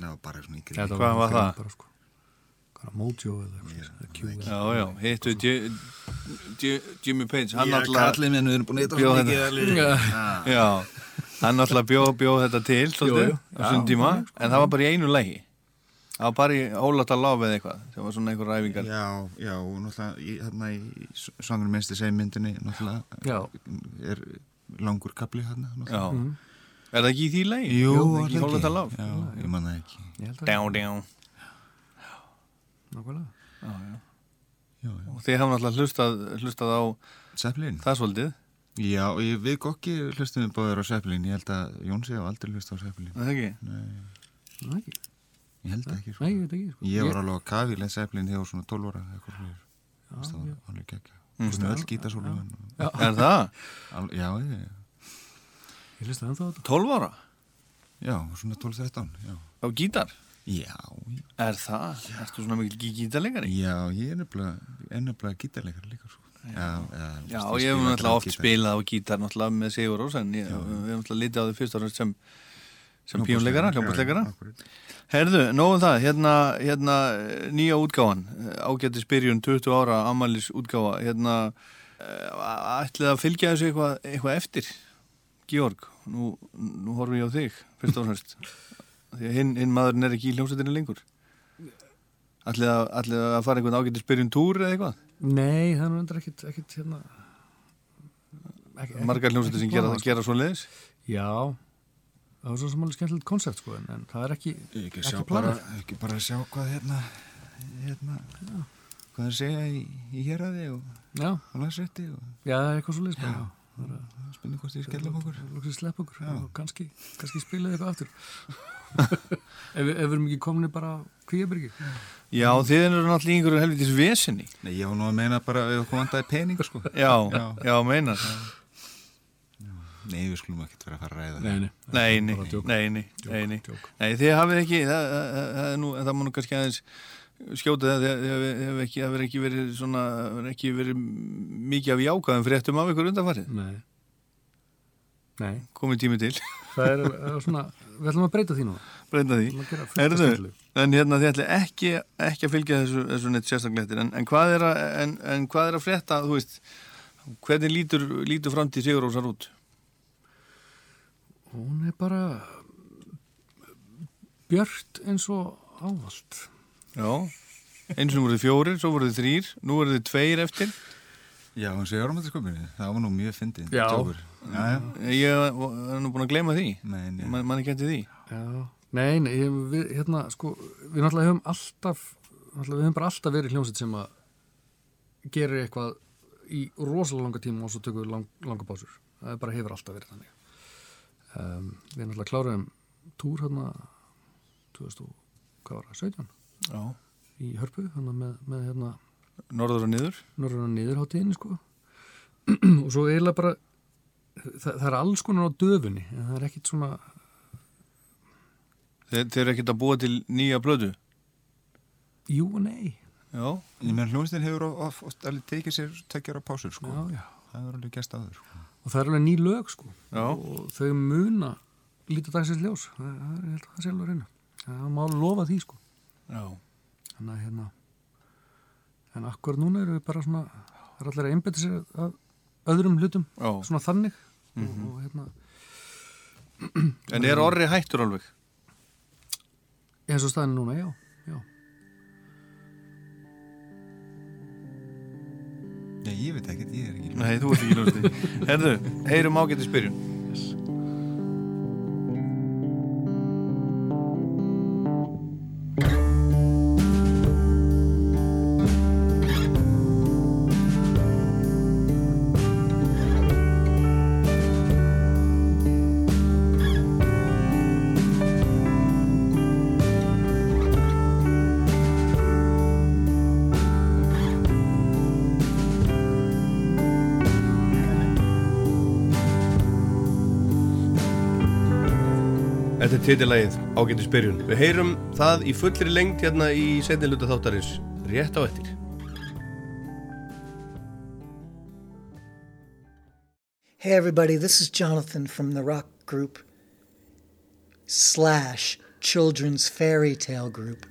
Já, bara svona í Þetta gríð. Hvað var það? Bara, sko. Mojo eða Q Já, já, hittu Jimmy Page Hann alltaf kallið minn, við erum búin að Bjó eitthvað svo þetta. mikið alveg. Já, hann alltaf bjó, bjó þetta til svolítið, á svona tíma en það var bara í einu lægi það var bara í ólátt að eða eitthvað það var svona einhver ræfingar Já, já, og náttúrulega í, hérna í svangur minnstu segmyndinni náttúrulega Já. er langur kapli hérna Já, er það ekki í því lægi? Jú, er það ekki. Ég man það ekki. Ég held að Djá, djá Nákvæmlega. Já, já. og þið hafum alltaf hlustað, hlustað á Zeppelin. Það svolítið. Já, við kokki hlustum við báður á Zeppelin. Ég held að Jónsi hafa aldrei hlust á Zeppelin. Er það ekki? Nei, ekki. Ég held ekki, sko. Nei, ég veit ekki sko. Ég var alveg á kafi leið Zeppelin þegar ég var svona 12 ára eða eitthvað fyrir. Það var alveg geggja Hlustum öll gítasólu Er það? Já, ég, Ég hlusti ennþá á þetta. 12 ára? já, svona 12-13 Já, Á gítar? Já, Er það? Ertu svona mikil gí- gítarleikari? já ég er nefnilega, gítarleikar líka sko. Já, já, Já, veist, ég hef náttúrulega oft spilað á gítar náttúrulega með Sigur Rós en ég, hefum náttúrulega litið á því fyrst ára sem sem Já, akkúrat. Herðu, nóðum það, hérna, hérna nýja útgáfan, ágættis byrjun 20 ára amalis útgáfa. Hérna, eh, ætlið að fylgja þessu eitthvað, eitthvað eftir? Georg, nú, nú horfum ég á þig fyrst og fremst því að hinn, hinn maðurinn er ekki í hljómsveitinu lengur. Ætlið að, ætlið að fara einhvern ágættis byrjun túr eða eitthvað? Nei, það er nú endur ekkit, ekkit hérna ekki, margar hljómsveitir sem gera, gera svo leiðis Já, það var svo sem alveg skemmtilegt koncept sko, en, en það er ekki Ekki, ekki bara, ekki bara sjá hvað hérna, hérna hvað það segja í, í héræði og Já, á landsrétti og já, það eitthvað svo leiðis bara spilni hvort þið skellum okkur Lóksið slepp okkur Já. og kannski, kannski spilaði eitthvað aftur ef, við- ef við erum ekki komni bara á kvíabyrgi Já, þið eru náttúrulega í einhverju helvitis vesinni Nei, ég var nú að meina bara ef okkur vandaði peningar sko Já, Já. já, meinar Nei, við skulum ekki vera að fara að ræða Nei, nei, Nei, nei, Bara djók. nei, nei, Djók, nei, nei. djók. nei þið hafið ekki það, það, það, það, er nú, það má nú kannski aðeins skjóta það hafið ekki, hafið ekki verið svona hafið ekki verið mikið af jákaðum fréttum af ykkur undanfarið? Nei. Nei, komið tími til, það er, er svona Við ætlum að breyta því núna breyta því. Ætlum skemmtilegu. en hérna þið ætli ekki, ekki að fylgja þessu, þessu neitt sérstaklega en, en, en, en hvað er að frétta þú veist, hvernig lítur, lítur framtíð Sigurósar út? Hún er bara björt eins og ávalt Já, eins og voruð þið fjórir, svo voruð þið þrýr, nú voruð þið tveir eftir. Já, hún segir árum að þetta sköpunni Það var nú mjög fyndið Já. djókur. já, já. Ég er nú búin að gleyma því, Nei, nei. Man, mann ekki eftir því. Já, nei, nei, ég, við, hérna, sko, við náttúrulega höfum alltaf, náttúrulega, við höfum bara alltaf verið hljómsveit sem að gerir eitthvað í rosalega langa tíma og svo tökum við lang, langa básur. Það er bara hefur alltaf verið þannig. Um, við náttúrulega kláruðum túr hérna 2000, og- hvað var það, 17 Já. í Hörpu, með, með hérna Norður og niður. norðurna niðurháttíðinni, sko. og svo eiginlega bara, það, það er alls konar á döfunni, en það er ekkit svona, Þeir, þeir eru ekkert að búa til nýja blödu. jú og nei. Já. Ég menn hljómsveitin hefur oft, alveg tekið sér tekjara pásur sko Já, já. Það er alveg gæst áður sko. og það er alveg ný lög sko Já. og þau muna lítið dagsins ljós það það er, ég held að það sé alveg reyna það má lofa því sko. Þannig að hérna en akkur núna erum við bara svona það er allir að einbetta sér að öðrum hlutum Já. svona þannig og, og hérna En er orri hættur alveg? eins og staðin núna, já, já. Já, ég veit ekkert, ég er ekki Nei, þú ert ekki ljósti. Herðu, heyrum ágættis byrjun. Við heyrum það í fullri lengt hérna í þáttarins, rétt á eftir. Hey everybody, this is Jonathan from the rock group slash children's fairy tale group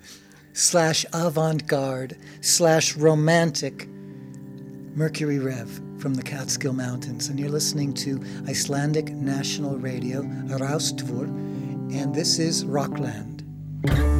slash avant-garde slash romantic Mercury Rev from the Catskill Mountains, and you're listening to Icelandic National Radio, Raustvur and this is Rockland.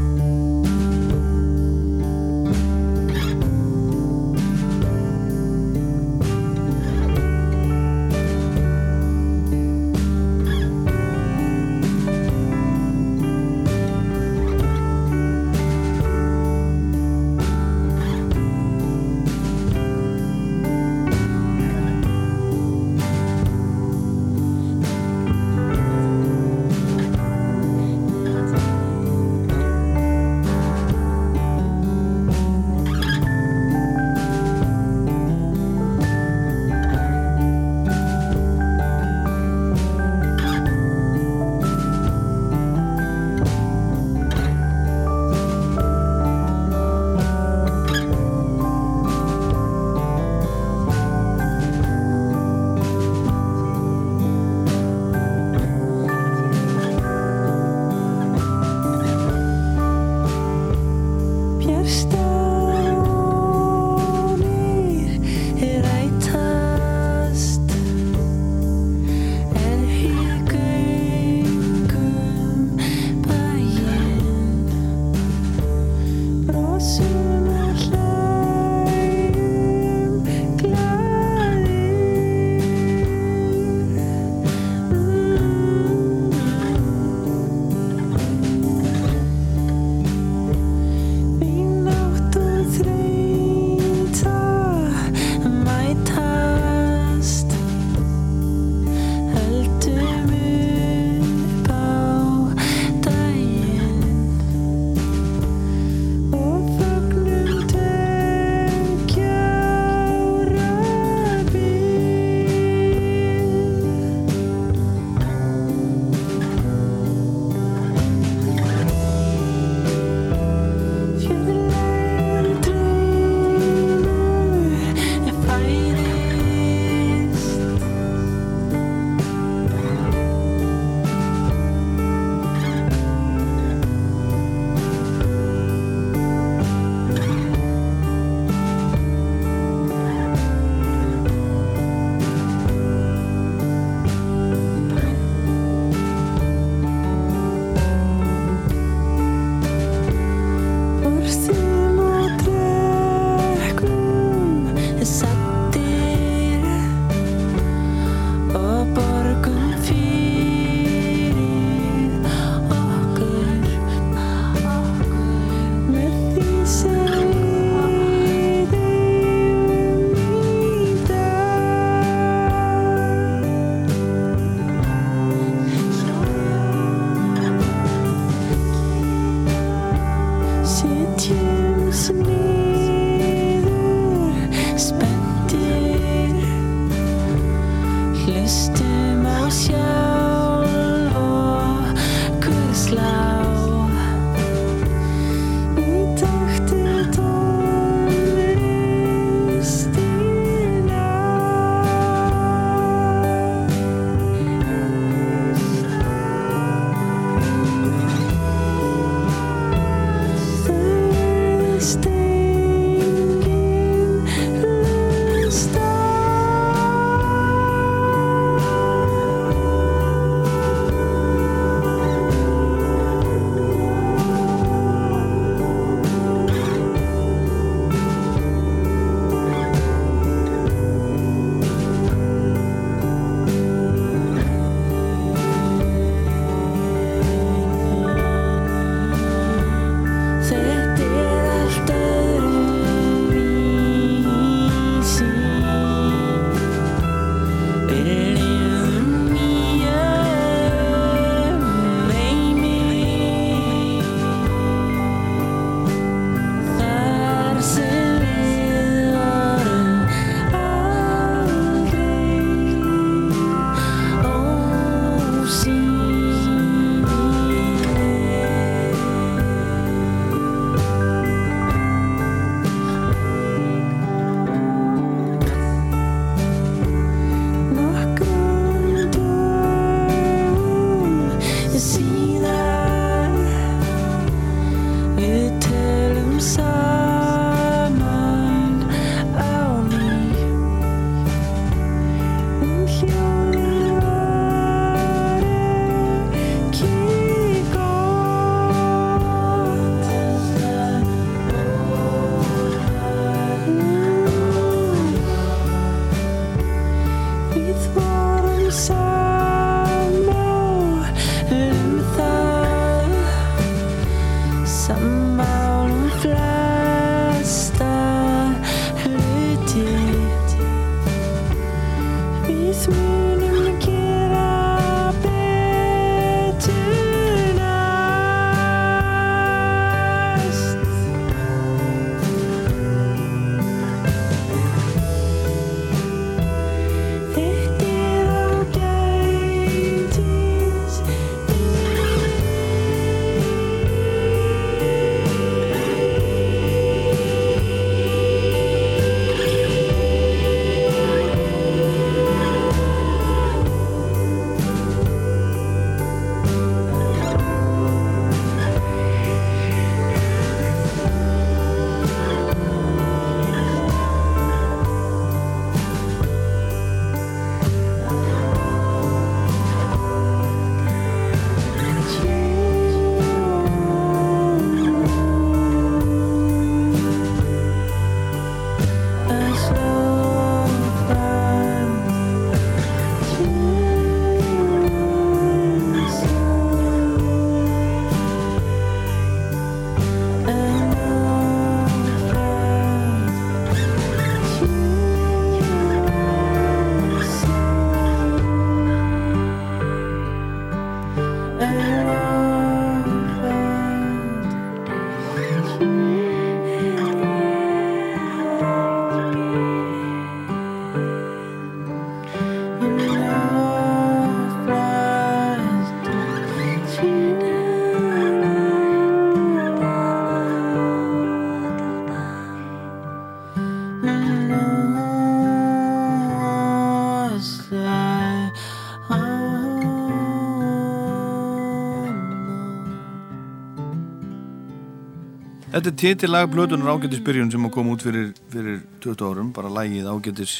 Þetta er titillag Plötunar ágættisbyrjun sem kom út fyrir, fyrir 20 árum, bara lægið ágættis,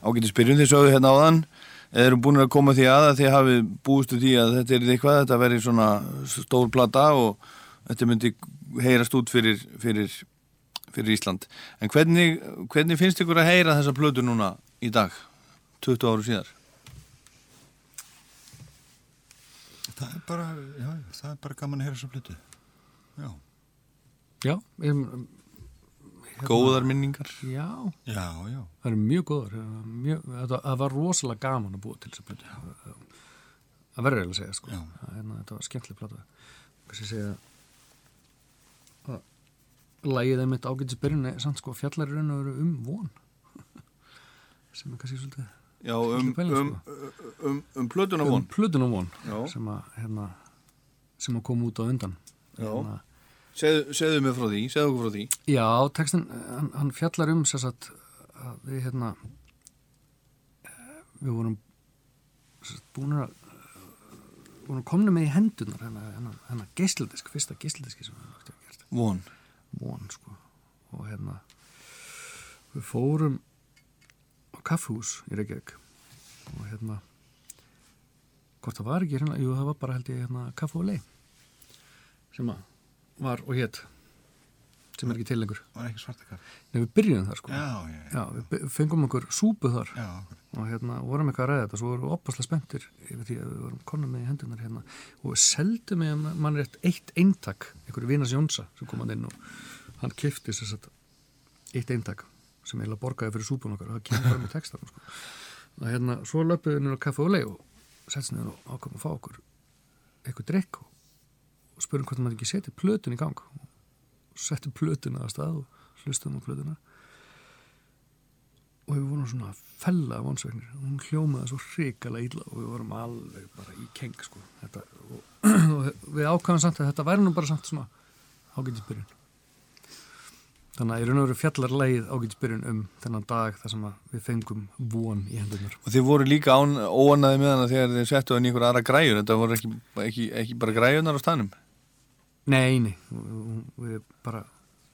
ágættisbyrjun því sögðu hérna áðan eða eru búin að koma því að að þið hafi búistu því að þetta er eitthvað, þetta veri svona stór plata og þetta myndi heyrast út fyrir, fyrir, fyrir Ísland. En hvernig, hvernig finnst ykkur að heyra þessa plötu núna í dag, 20 áru síðar? Það er bara, já, það er bara gaman að heyra svo flutu. Já. Já, ég, hérna, Góðar minningar? Já. Já, já. Það er mjög góðar. Mjög, það var rosalega gaman að búa til þess að plötu. Það verður eiginlega að segja, sko. Það, hérna, þetta var skemmtileg plata. Kanski segja að lægið einmitt ágætisbyrjun er samt sko fjallar raun og veru um von. sem er kannski svolítið... Já, um, pæling, um, sko. um, um plötuna von. Um plötuna von. Já. Sem að, hérna, sem að koma út á undan. Já. Segðu, segðu mig frá því, segðu okkur frá því. Já, textin, hann, hann fjallar um satt að við hérna við vorum sagt, búin að búin að komna með í hendunar hennar, hennar, hennar geisladisk, fyrsta geisladiski sem við höfum gert. Von. Von, sko. Og hérna við fórum á kaffhús í Reykjavík og hérna hvort það var ekki hérna, jú það var bara held ég hérna lei sem að var og hétt sem er ekki til lengur Var ekki svarta kaffi? Nei, við byrjum þar sko Já, já, já. við fengum okkur súpu þar Já, og hérna vorum eitthvað að ræða þetta svo vorum við opaslega spenntir yfir því að við vorum konum með í hendunar hérna og við seldum með mann rétt eitt eintak einhverju Vínas Jónsa sem kom hann inn og hann kifti sér satt eitt eintak sem eiginlega borgaði fyrir súpun okkar og það kemur bara með textan sko. og hérna svo löpuðu við á kaffe og leið og setst niður og ákvæmum að fá okkur eitthvað drikk og, og spurum hvort maður ekki setja plötun í gang og settum plötuna að stað og hlustum á plötuna og við vorum svona fella af vonsvegnir og hún hljómaði svo hrikalega illa og við vorum alveg bara í keng sko. þetta, og, og við ákvæmum samt að þetta væri nú bara samt svona ágætisbyrjun þannig að í raun og veru fjallar leið ágætisbyrjun um þennan dag þar sem við fengum von í hendunar Og þið voru líka óanaði með hana þegar þið settu hann í einhver aðra græjur. Þetta voru ekki, ekki, ekki bara græjunar á stanum. Nei, nei, við, bara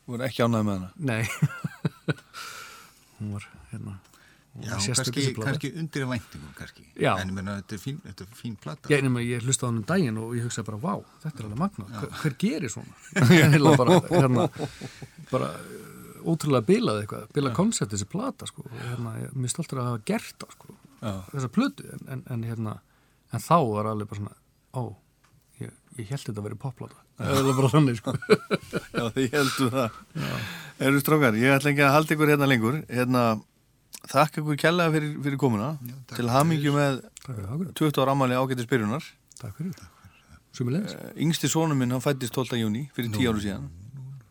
Voru ekki ánaði með hana. Nei hún var hérna já kannski, kannski undir væntingum kannski. Já. En ég meina, þetta er fín, þetta er fín plata. Ég, nema, ég hlusta á hann um daginn og ég hugsaði bara, vá, þetta er alveg magna, hver, hver gerir svona? Heila bara, hérna, bara uh, ótrúlega bilað eitthvað, bilað koncept þessi plata, sko, og hérna, ég, mér stoltur að hafa gert það, sko, Já. þessa plötu, en, en, en hérna, en þá var alveg bara svona, ó, ég, ég held þetta að vera popplata, það var bara þannig, sko. Já, þið heldur það. Eru strókar, ég ætla ekki að halda ykkur hérna lengur. Hérna, þakka ykkur kjallaða fyrir, fyrir komuna. takk til hamingju með Takk fyrir það, 20 ára ammali ágættis byrjunar. takk fyrir það, sumulegis. Yngsti sónu minn, hann fættist 12. júni fyrir 10 áru síðan.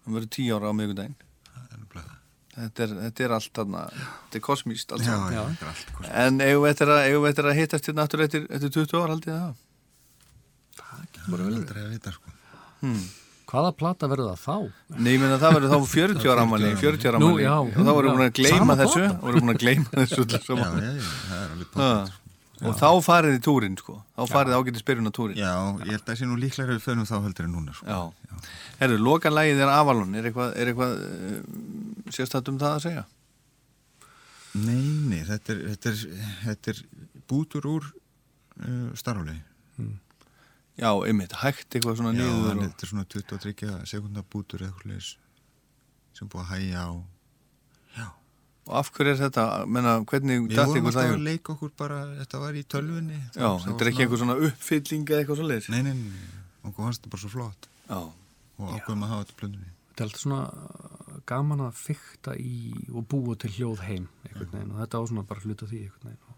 Hann verður 10 ára á. Það er það. Þetta er, þetta er allt þarna, þetta er kosmíst allt Já, já, Já. þetta er hvort. En eigum við eftir að, eigum við eftir að hittast hérna aftur eftir, eftir 20 ára haldið það? Það er aldrei að vita, sko. Hvaða plata verður það þá? Nei, ég meina það verður þá 40 ára ammali, 40 ára já, og þá vorum við að gleyma þessu, plata. vorum við að gleyma þessu Já, já, já, það er alveg potið, sko. Og þá farið í túrin, sko. Þá farið ágættis byrjun á túrin. Já, ég held að það sé nú líklega við förum þá heldur en núna, sko. Já. Herru, lokanlægið er Avalon. Er eitthvað, er eitthvað uh, sérstætt um það að segja? Nei, nei, þetta er, þetta er, þetta er bútur úr uh, starflegi. Já, einmitt, hægt eitthvað svona Já, niður. hann, Og... þetta er svona 23 sekundar bútur eða eitthvað leis sem búið að hæja á. Já. og af hverju er þetta? Menna, hvernig Við datt vorum ykkur alltaf það? í að hug? leika okkur bara, þetta var í tölvunni. Já, þetta er ekki eitthvað svona uppfylling eða eitthvað svo leiðis? Nei, nei, nei, okkur fannst þetta bara svo flott Já. og ákveðum að hafa þetta plöndunni. Þetta er alltaf svona uh, gaman að fykta í og búa til hljóð heim veginn og þetta á svona bara hluta því og þetta okkur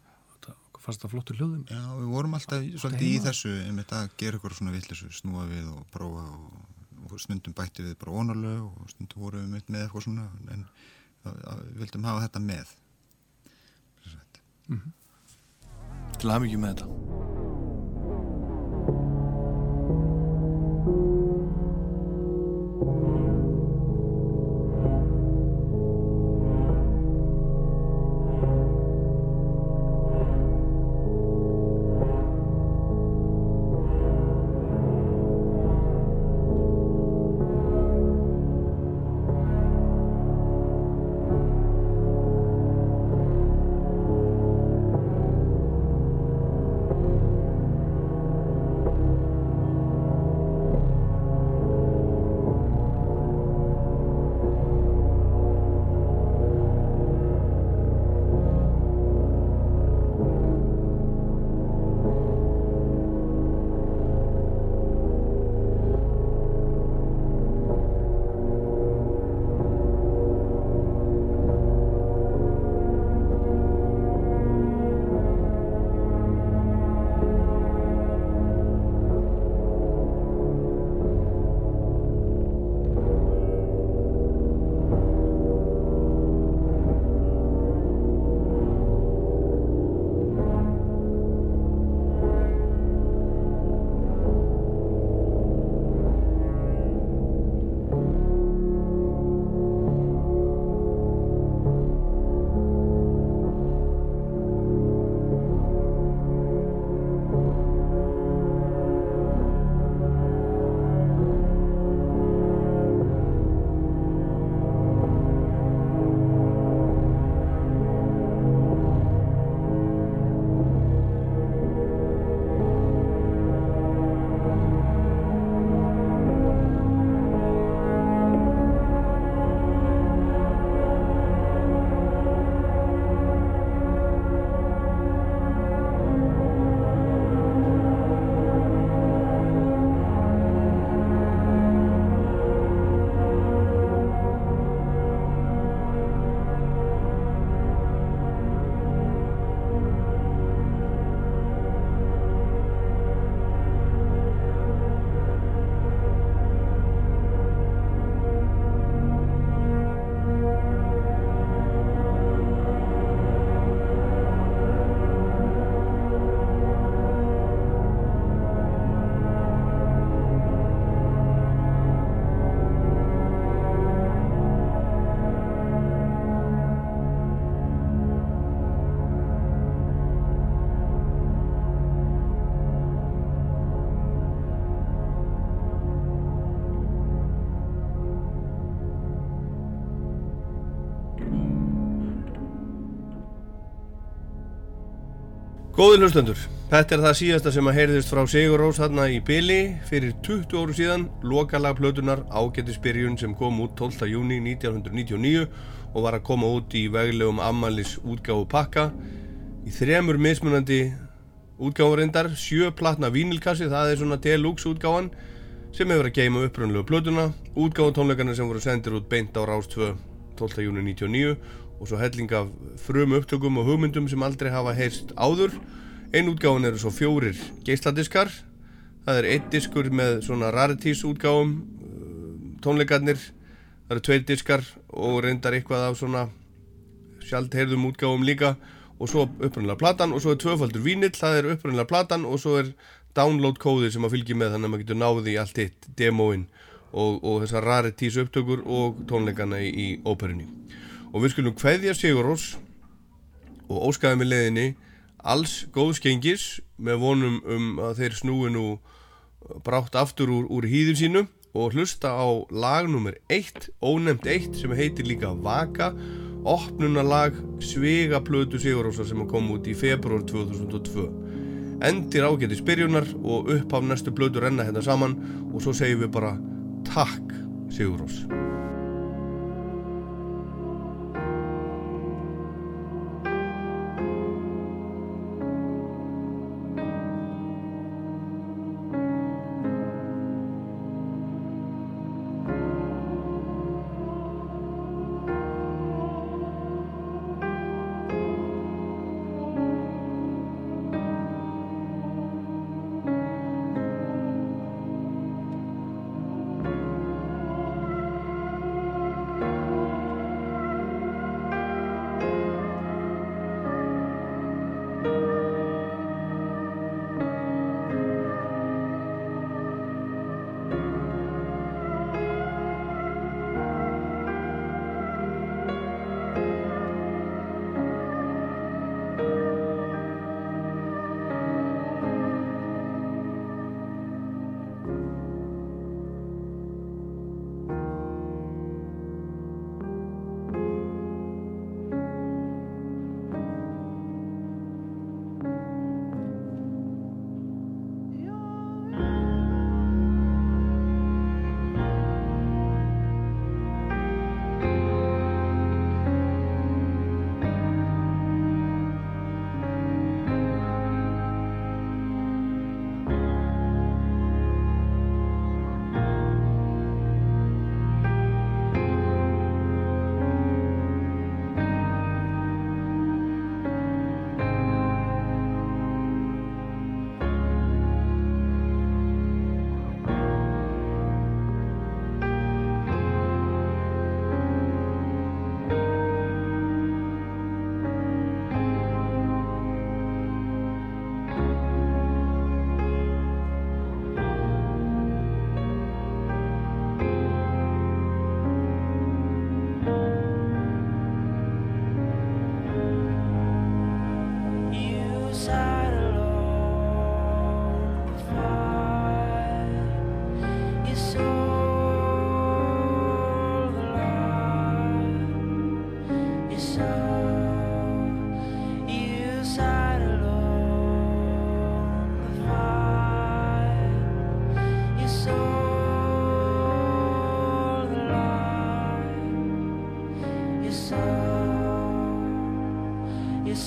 fannst það flottur hljóðum Já, við vorum alltaf svolítið í þessu, einmitt að gera eitthvað svona villisu, snúa við og prófa og, og stundum bætti við bara ónarlög og stundum vorum við mitt með eitthvað svona en að, að, við vildum hafa þetta með. Sem sagt. Til að hafa mikið með þetta. Góði hlustendur, þetta er það síðasta sem að heyrðist frá Sigur Rós hérna í Bili fyrir 20 óru síðan, lokalag plötunar ágættisbyrjun sem kom út 12. júni 1999 og var að koma út í veglegum ammalis útgáfu pakka í þremur mismunandi útgáfurindar, sjö platna vínilkassi, það er svona deluxe útgáfan sem hefur að geima uppröndlega plötuna, útgáfu tónleikana sem voru sendir út beint á Rás 2 12. júni 1999 og svo helling af frum upptökum og hugmyndum sem aldrei hafa heyrst áður. Einn útgáfun eru svo fjórir geisladiskar. Það er einn diskur með svona rarities útgáfum tónleikarnir. Það eru tveir diskar og reyndar eitthvað af svona sjálft heyrðum útgáfum líka. Og svo upprunnilega platan og svo er tvöfaldur vínill, það er upprunnilega platan og svo er download kóðið sem að fylgja með þannig að maður getur náðið í allt hitt demóin og, og þessar rarities upptökur og tónleikana í, í óperunni og við skulum hveðja Sigur Rós og óskaðum við leðinni alls góðskengis með vonum um að þeir snúi nú brátt aftur úr, úr hýður sínu og hlusta á lag nummer 1, ónefnt 1 sem heitir líka Vaka. Opnunalag Svegaplötu Sigur Rósar sem kom út í februar 2002 endir ágæti spyrjunar og upphaf næstu blötu renna hérna saman og svo segjum við bara takk Sigur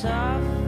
You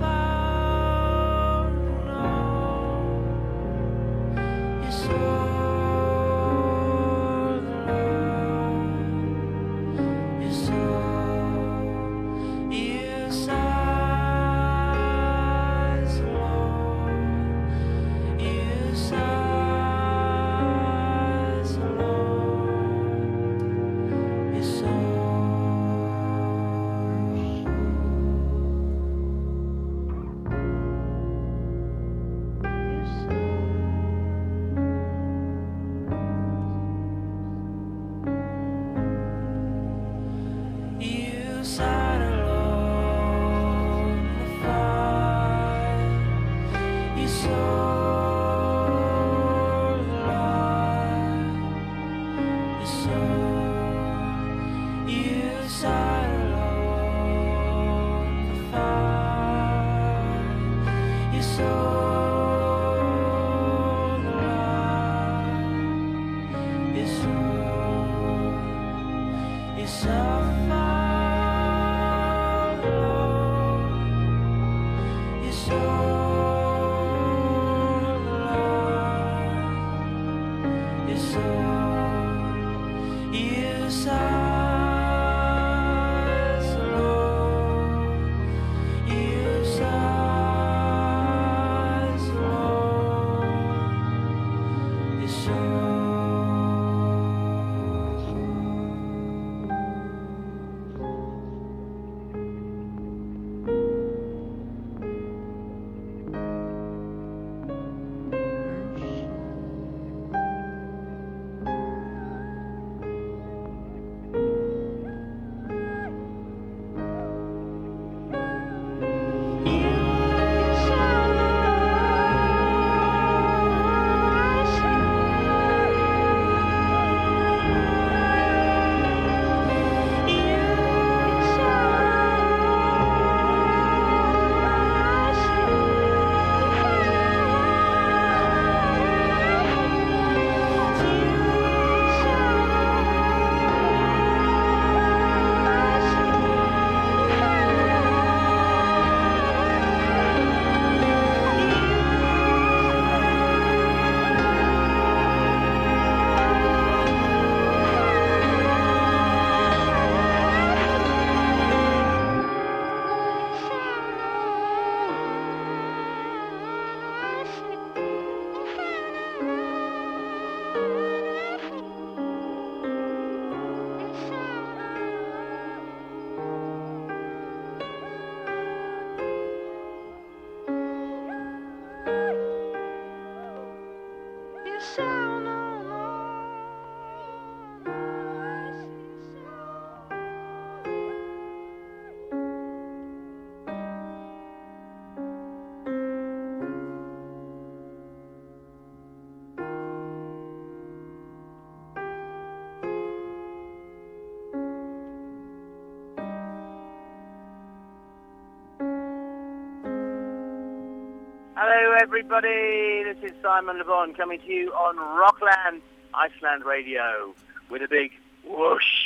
everybody. This is Simon Le Bon coming to you on Rockland, Iceland Radio, with a big whoosh.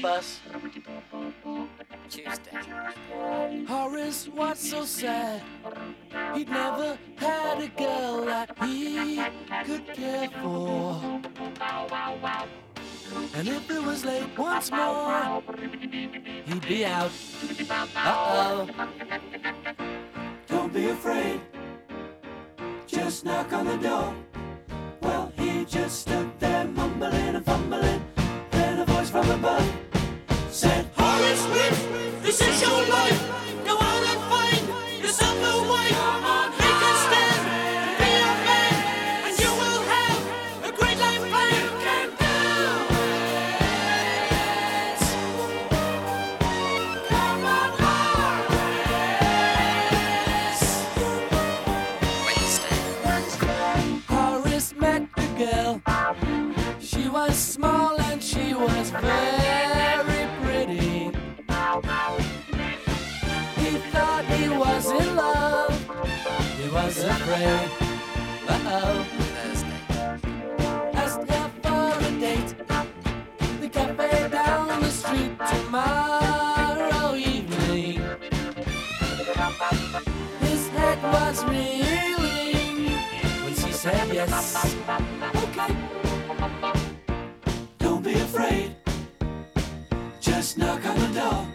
Bus. Tuesday. Horace was so sad. He'd never had a girl that he could care for. And if it was late once more, he'd be out. Uh oh. Don't be afraid. Just knock on the door. Well, he just stood there mumbling and fumbling. Then a voice from above said, Horace Whip, this is your life. Asked her for a date. The cafe down the street tomorrow evening. His head was reeling when she said yes. Okay. Don't be afraid. Just knock on the door.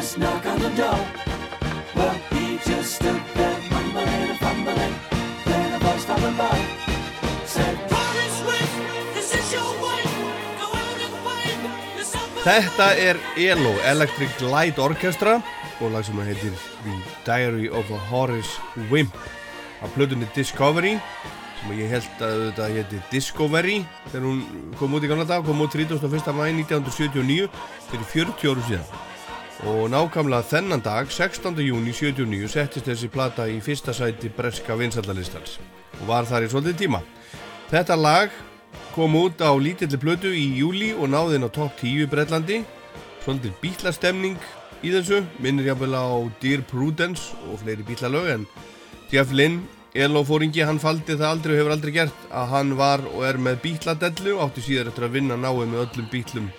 Just knock on the door. Well, he just stood there mumbling and fumbling. Then a voice from above said, Horace Swift, this is your wife. Go out and find yourself Þetta er ELO, Electric Light Orchestra og lag sem heitir The Diary of a Horace Wimp af plötunni Discovery sem ég held að þetta heiti Discovery þegar hún kom út í gamla dag kom út 31. mæ 1979 fyrir 40 áru síðan og nákvæmlega þennan dag 16. júni 79 settist þessi plata í fyrsta sæti breska vinsaldalistans og var þar í svolítið tíma Þetta lag kom út á lítilli plötu í júli og náði inn á topp 10 í Breitlandi svolítið bítlastemning í þessu minnir jáfnvel á Dear Prudence og fleiri bítlalög en Jeff Lynn, ELO-fóringi, hann faldi það aldrei og hefur aldrei gert að hann var og er með bítladellu og átti síðar eftir að vinna náið með öllum bítlum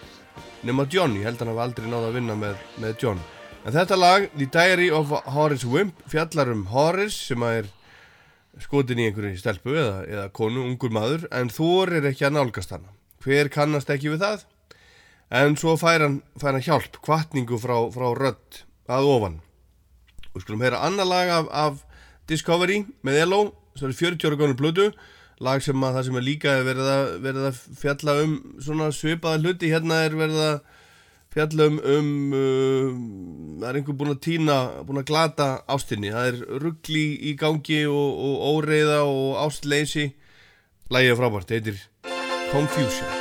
nema John, ég held hann hafa aldrei náða að vinna með, með John en þetta lag, The Diary of Horace Wimp fjallar um Horace sem að er skotin í einhverju stelpu eða, eða konu, ungur maður en þor er ekki að nálgast hana. Hver kannast ekki við það? En svo fær hann, fær hann hjálp kvartningu frá, frá rödd að ofan. Og skulum heyra annar lag af, af Discovery með ELO sem er 40 ára gónu blödu lag sem að það sem er líka er verið að, verið að fjalla um svona svipaða hluti. Hérna er verið að fjalla um, um uh, það er einhver búinn að týna búinn að glata ástinni. Það er ruggli í gangi og, og óreiða og ástleysi. Lagið er frábært, þetta heitir Confusion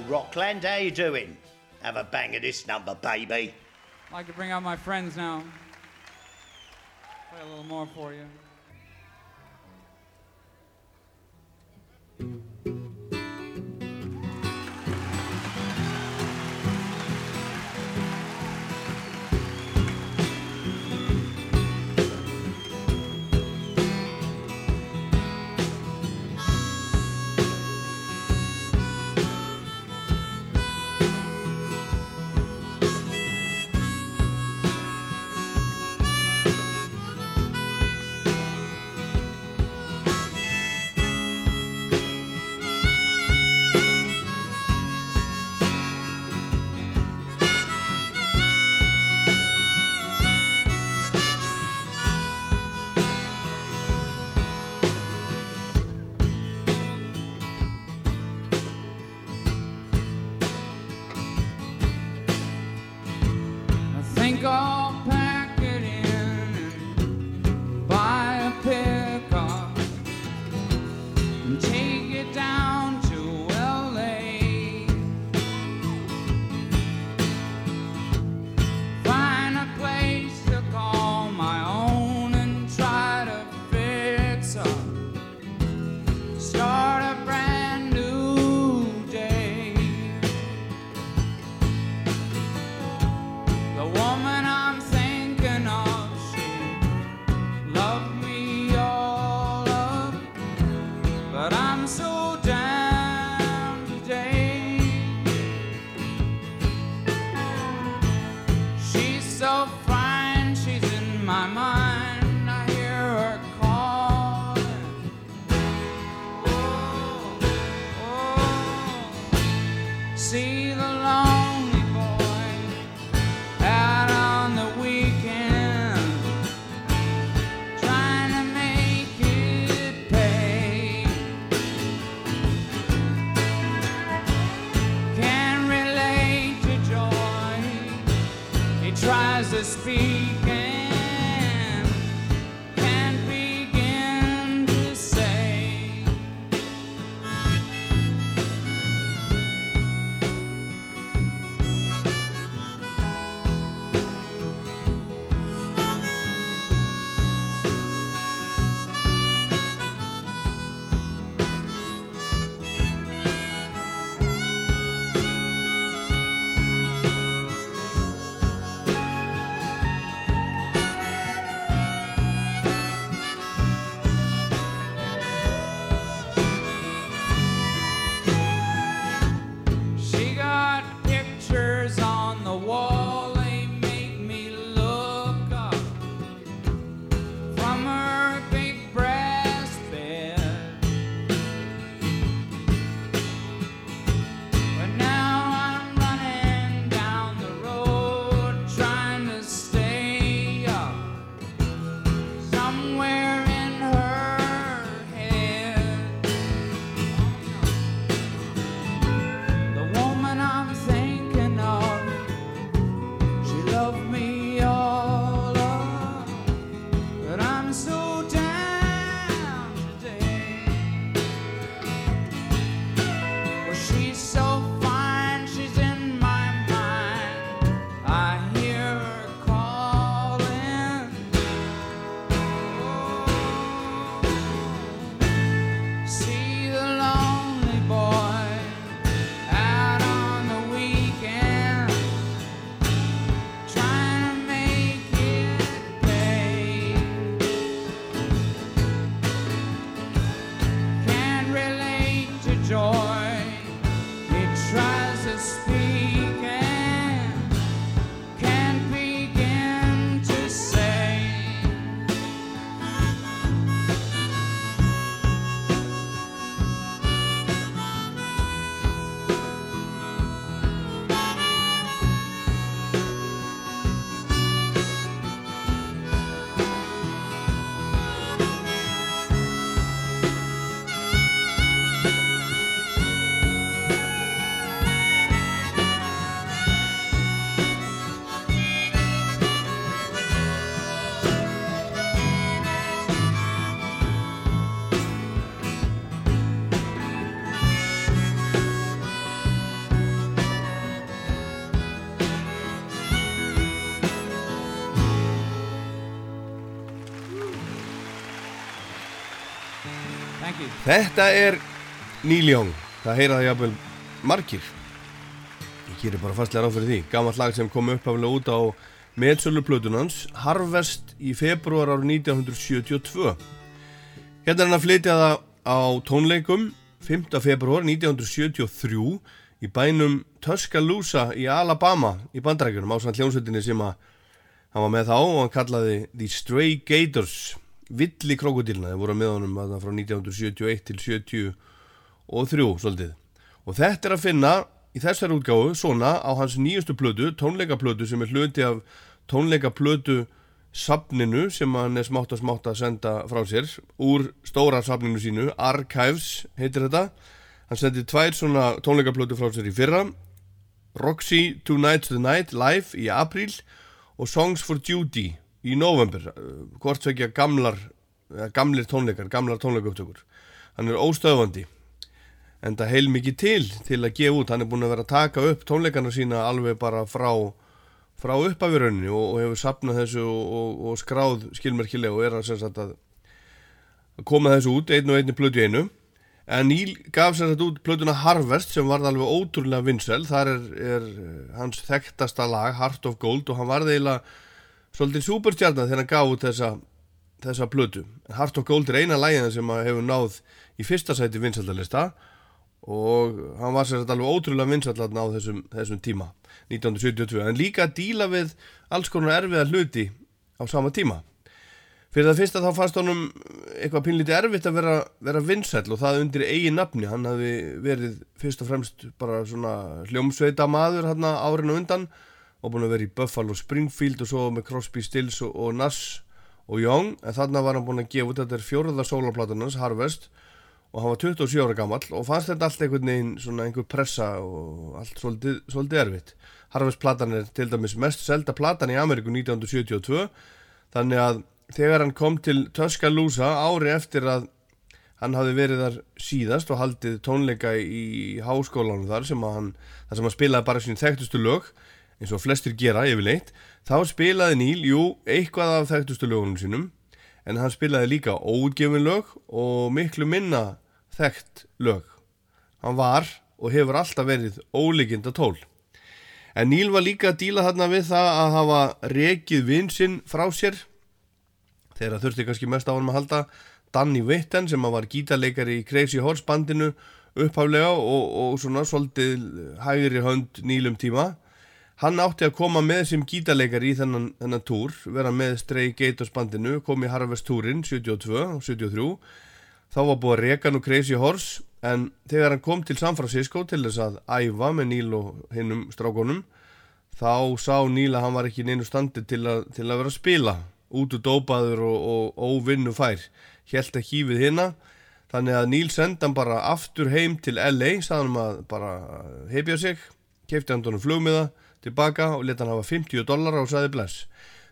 Rockland. How you doing? Have a bang of this number, baby. I'd like to bring out my friends now. Þetta er Neil Young, það heyra það jafnvel margir. Ég gerir bara fastlega ráð fyrir því. Gammalt lag sem kom upphaflega út á meðsölu plötunans, Harvest í februar árið 1972. Hérna er hann að flytja það á tónleikum 5. februar 1973 í bænum Tuscaloosa í Alabama í bandarækjunum á samt hljómsveitinni sem að hann var með þá og hann kallaði The Stray Gators villi krokodilna, þeir voru með honum þarna frá 1971 til 73 svolítið. Og þetta er að finna í þessari útgáfu svona á hans nýjustu plötu, tónleikaplötu sem er hluti af tónleikaplötu sapninu sem hann er smátt að smátt að senda frá sér úr stóra sapninu sínu, Archives heitir þetta. Hann sendi tvær svona tónleikaplötu frá sér í fyrra Roxy Two Nights the Night live í apríl og Songs for Duty í november hvort svekja gamlar eða gamlir tónleikar, gamlar tónleikauptökur hann er óstöðvandi en það heil mikið til til að gefa út. Hann er búin að vera að taka upp tónleikana sína alveg bara frá frá uppafjörunni og, og hefur sapnað þessu og, og, og skráð skilmerkilega og er að, sagt, að koma þessu út einn og einni plötu einu. En Níl gaf sér þetta út plötuna Harvest sem var alveg ótrúlega vinsel þar er, er hans þekktasta lag Heart of Gold og hann var þeila svolítið superstjarnar þegar hann gaf út þessa, þessa plötu. Heart of Gold er eina lægina sem hefur náð í fyrsta sæti vinsaldalista og hann var sér alveg ótrúlega vinsaldlatna á þessum, þessum tíma 1972 en líka að díla við alls konar erfiða hluti á sama tíma. Fyrir það fyrsta þá fannst honum eitthvað pínlítið erfitt að vera, vera vinsæll og það undir eigin nafni. Hann hafi verið fyrst og fremst bara svona hljómsveita maður hann árin og undan og búin að vera í Buffalo Springfield og svo með Crosby, Stills og, og Nass og Young. En þannig var hann búin að gefa út þetta er fjóruða sólarplatunans, Harvest og hann var 27 ára gammal og fannst þetta allt einhvern veginn svona einhver pressa og allt svolítið, svolítið erfitt. Harvest platan er til dæmis mest selda platan í Ameríku 1972 þannig að þegar hann kom til Tuscaloosa ári eftir að hann hafi verið þar síðast og haldið tónleika í háskólanum þar sem hann, þar sem hann spilaði bara sín þekktustu lög eins og flestir gera yfirleitt, þá spilaði Níl, jú, eitthvað af þekktustu lögunum sínum en hann spilaði líka óutgefin lög og miklu minna þekkt lög. Hann var og hefur alltaf verið ólíkinda tól. En Níl var líka að díla þarna við það að hafa rekið vinsinn frá sér þegar þurfti kannski mest á hann að halda Danny Witten sem var gítarleikari í Crazy Horse bandinu upphaflega og, og svona svolítið hægri hönd nýlum tíma hann átti að koma með sem gítarleikari í þennan, þennan túr vera með Stray Gators bandinu kom í Harvest túrin 72 og 73 þá var búið að reka nú Crazy Horse en þegar hann kom til San Francisco til þess að æfa með Níl og hinnum strákonum þá sá Níl að hann var ekki neinu standi til að, til að vera að spila. Út úr dópaður og, og óvinnu fær helt ekki við hinna þannig að Níl sendan bara aftur heim til LA saðan að bara heifja sig. Kefti hann tónum flugmiða tilbaka og leta hann hafa 50 dólar og saði bless.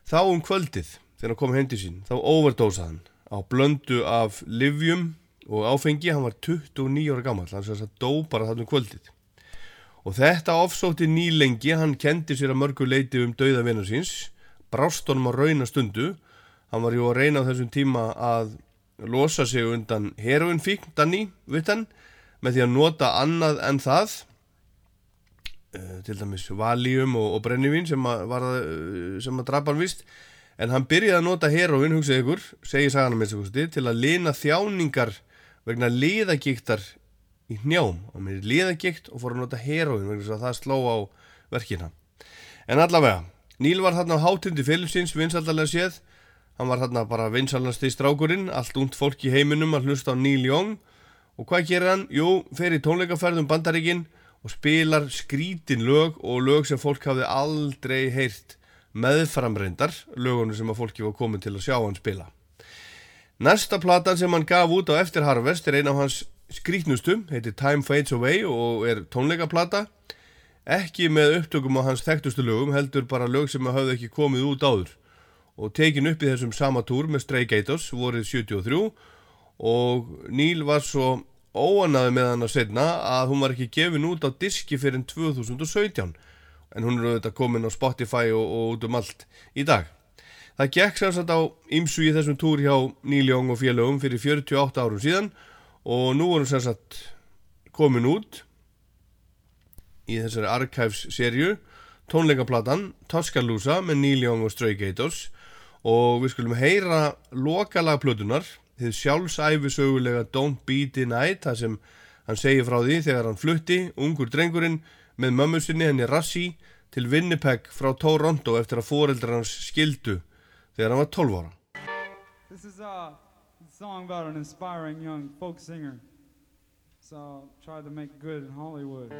Þá um kvöldið þegar hann kom heim til sín þá overdósað hann á blöndu af livjum og áfengi. Hann var 29 ára gammal hann sæði að dó bara þarna um kvöldið. Og þetta ofsótti nýlengi hann kendi sér að mörgu leiti um dauða vinnar síns. Brást honum á rauna stundu. Hann var jú að reyna á þessum tíma að losa sig undan heroinfík Danny Witten með því að nota annað en það til dæmis valium og, og brennivín sem að, sem að drapa hann vist en hann byrjaði að nota heroin hugsið ykkur, segi sagana með þessu til að lina þjáningar vegna liðagíktar í njám hann er liðagíkt og fór að nota heroin vegna þess að það sló á verkina en allavega Níl var þarna á hátindi félagsins vinsaldalega séð. Hann var þarna bara vinsalnast í strákurinn allt ungd fólk í heiminum að hlusta á Níl Jóng og hvað gerir hann? Jú, fer í tónleikaferðum bandaríkinn og spilar skrítin lög og lög sem fólk hafði aldrei heyrt. Meðframreindar lögunum sem að fólki var komið til að sjá hann spila. Næsta platan sem hann gaf út á eftir Harvest er eina af hans skrítnustu heitir Time Fades Away og er tónleikaplata. Ekki með upptökum á hans þekktustu lögum heldur bara lög sem hafði ekki komið út áður. Og tekin upp í þessum sama túr með Stray Gators vorið 73 og Níl var svo óanaði með hann að setna að hún var ekki gefin út á diski fyrir 2017 en hún er auðvitað komin á Spotify og, og út um allt í dag. Það gekk sérsagt á ymsu í þessum túr hjá Níljón og félögum fyrir 48 árum síðan og nú er hún sérsagt komin út í þessari Archives-serju tónleikaplatan Toskalúsa með Níljón og Stray Gators. Og við skulum heyra lokalagplötunar þið sjálfsæfisögulega Don't Beat the Night þar sem hann segir frá því þegar hann flutti ungur drengurinn með mömmu sinni henni Rassi til Winnipeg frá Toronto eftir að foreldrar hans skildu þegar hann var 12 ára This is a song about an inspiring young folk singer so try to make good in Hollywood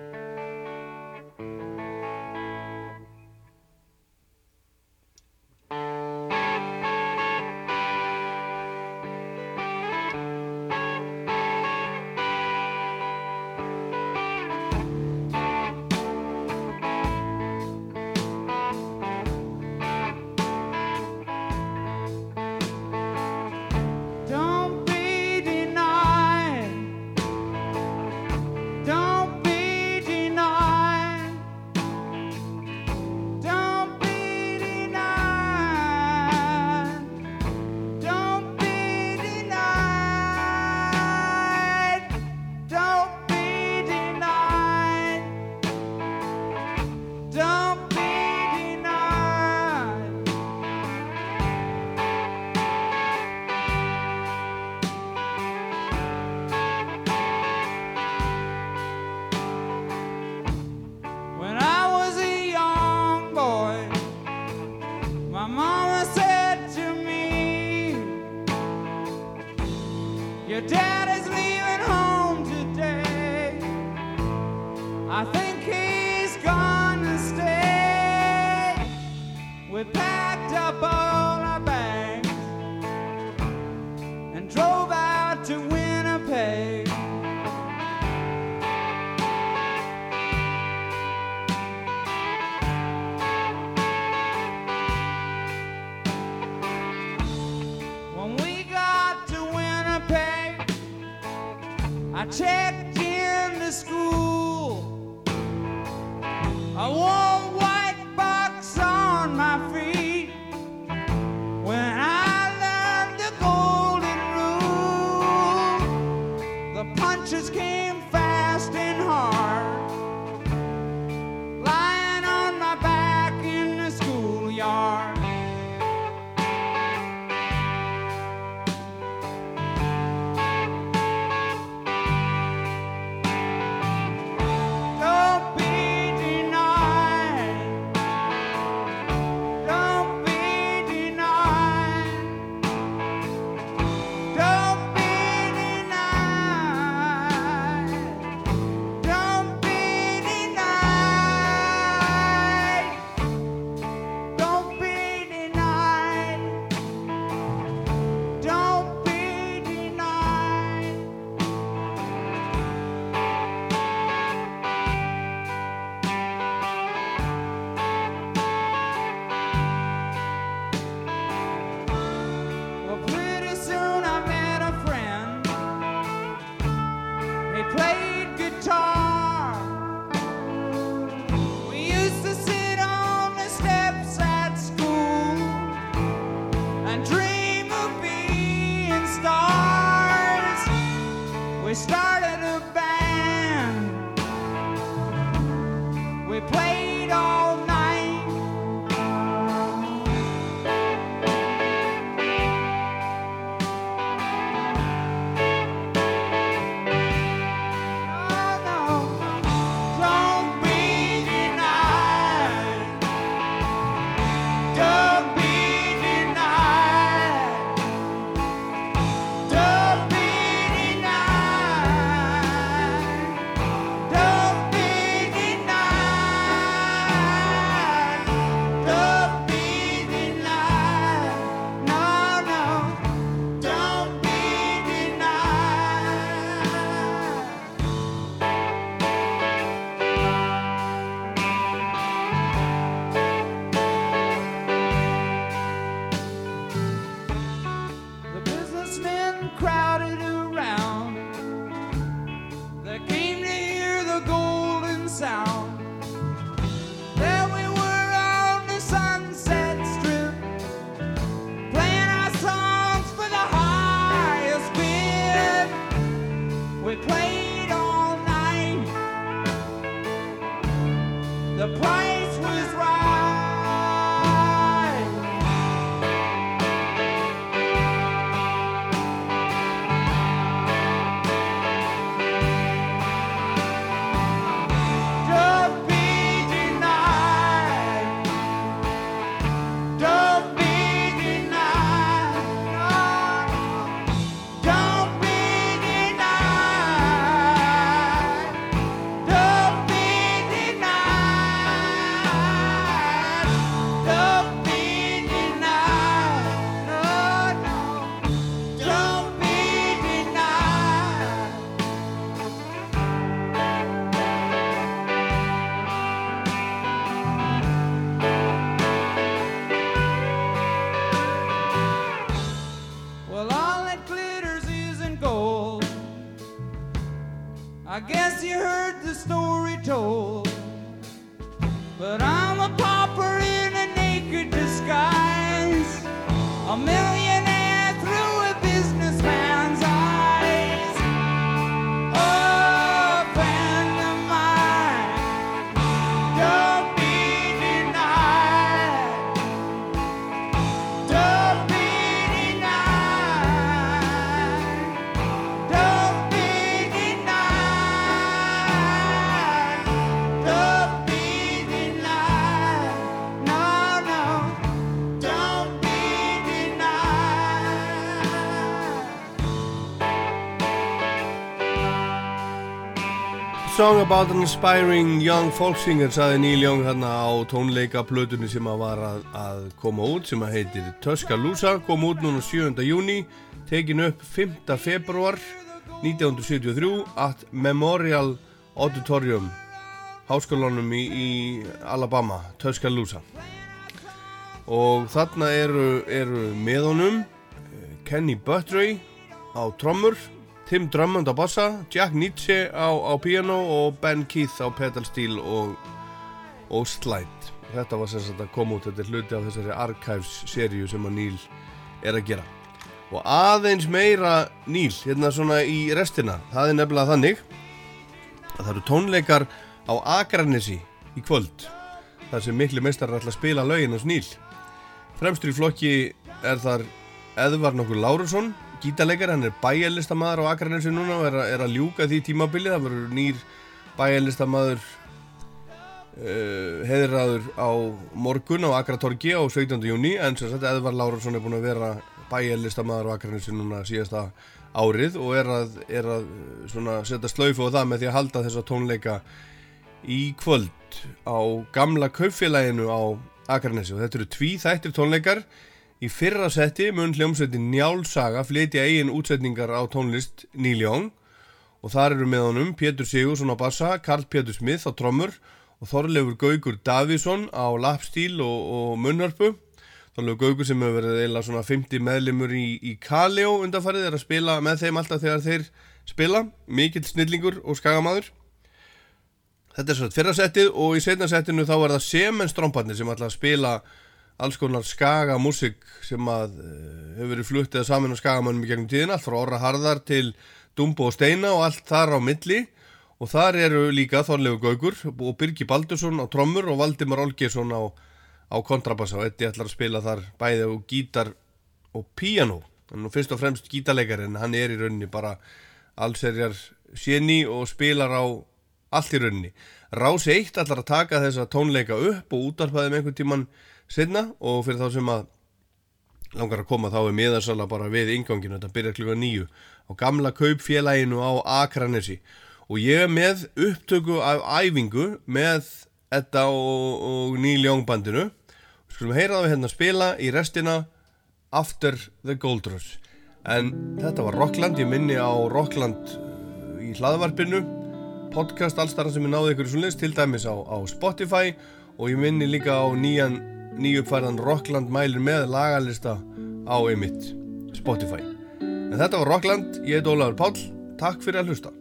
Song about an aspiring young folk singer saði Neil Young hérna á tónleika plötunni sem að var að, að koma út sem að heitir Tuscaloosa kom út núna 7. júni tekin upp 5. februar 1973 at Memorial Auditorium háskólanum í, í Alabama Tuscaloosa og þarna eru, eru með honum eh, Kenny Buttray á trommur Tim Drummond á bassa, Jack Nietzsche á, á piano og Ben Keith á pedalstíl og, og slide. Þetta var sem sagt að koma út, þetta er hluti af þessari Archives-seríu sem að Neil er að gera. Og aðeins meira Neil, hérna svona í restina, það er nefnilega þannig að það eru tónleikar á Akranesi í kvöld. þar sem miklu meistarar ætla að spila lögin hans Neil. Fremstur í flokki er þar Edvar nokkur Lárusson, gítarleikar, hann er bæjarlistamæður á Akranesi núna og er, er að ljúka því tímabili, það verður nýr bæjarlistamæður uh, heiðraður á morgun á Akratorgi á 17. júni en sem sagt Edvar Lárusson er búinn að vera bæjarlistamæður á Akranesi núna síðasta árið og er að, er að svona setja slaufu á það með því að halda þessa tónleika í kvöld á gamla kaupfélaginu á Akranesi. Og þetta eru tví þættir tónleikar í fyrra setti mun hljómsveitin Njálsaga flytja eigin útsetningar á tónlist Young. Og þar eru með honum Pétur Sigursson á bassa, Karl Pétur Smith á trommur og Þorleifur Gaugur Davísson á lapstíl og, og munnhörpu. Þorleifur Gaugur sem hefur verið eila svona 50 meðlimur í, í Kaleo undanfarið er að spila með þeim alltaf þegar þeir spila. Mikill snillingur og skagamaður Þetta er svona fyrra settið og í setna settinu þá er það Semen Stromparnir sem að spila alls konar skaga músik sem að uh, hefur verið fluttið saman á skagamönnum í gegnum tíðina, allt frá Orra Harðar til Dumbo og Steina og allt þar á milli. Og þar eru líka Þorlegu Gaugur og Birgi Baldursson á trommur og Valdimar Olgesson á, á kontrabassa og Eddi ætlar að spila þar bæði á gítar og píano en nú fyrst og fremst gítarleikarinn, hann er í rauninni bara allserjar séni og spilar á allt í rauninni. Rás 1 ætlar að taka þessa tónleika upp og útarpaði með einhvern tíman sinna og fyrir þá sem að langar að koma þá er miðarsala bara við inganginu, þetta byrjar klukka nýju á gamla kaupfélaginu á Akranesi. Og ég er með upptöku af æfingu með Edda og, og Neil Young bandinu. Við skulum heyra það við hérna spila í restina After the Gold Rush. En þetta var Rockland, ég minni á Rockland uh, í hlaðvarpinu. Podcast allstarra sem ég náði ykkur í svoleiðis til dæmis á, á Spotify. Og ég minni líka á nýjan nýjupfærðan Rockland mælir með lagalista á einmitt Spotify. En þetta var Rockland, ég heit Ólafur Páll takk fyrir að hlusta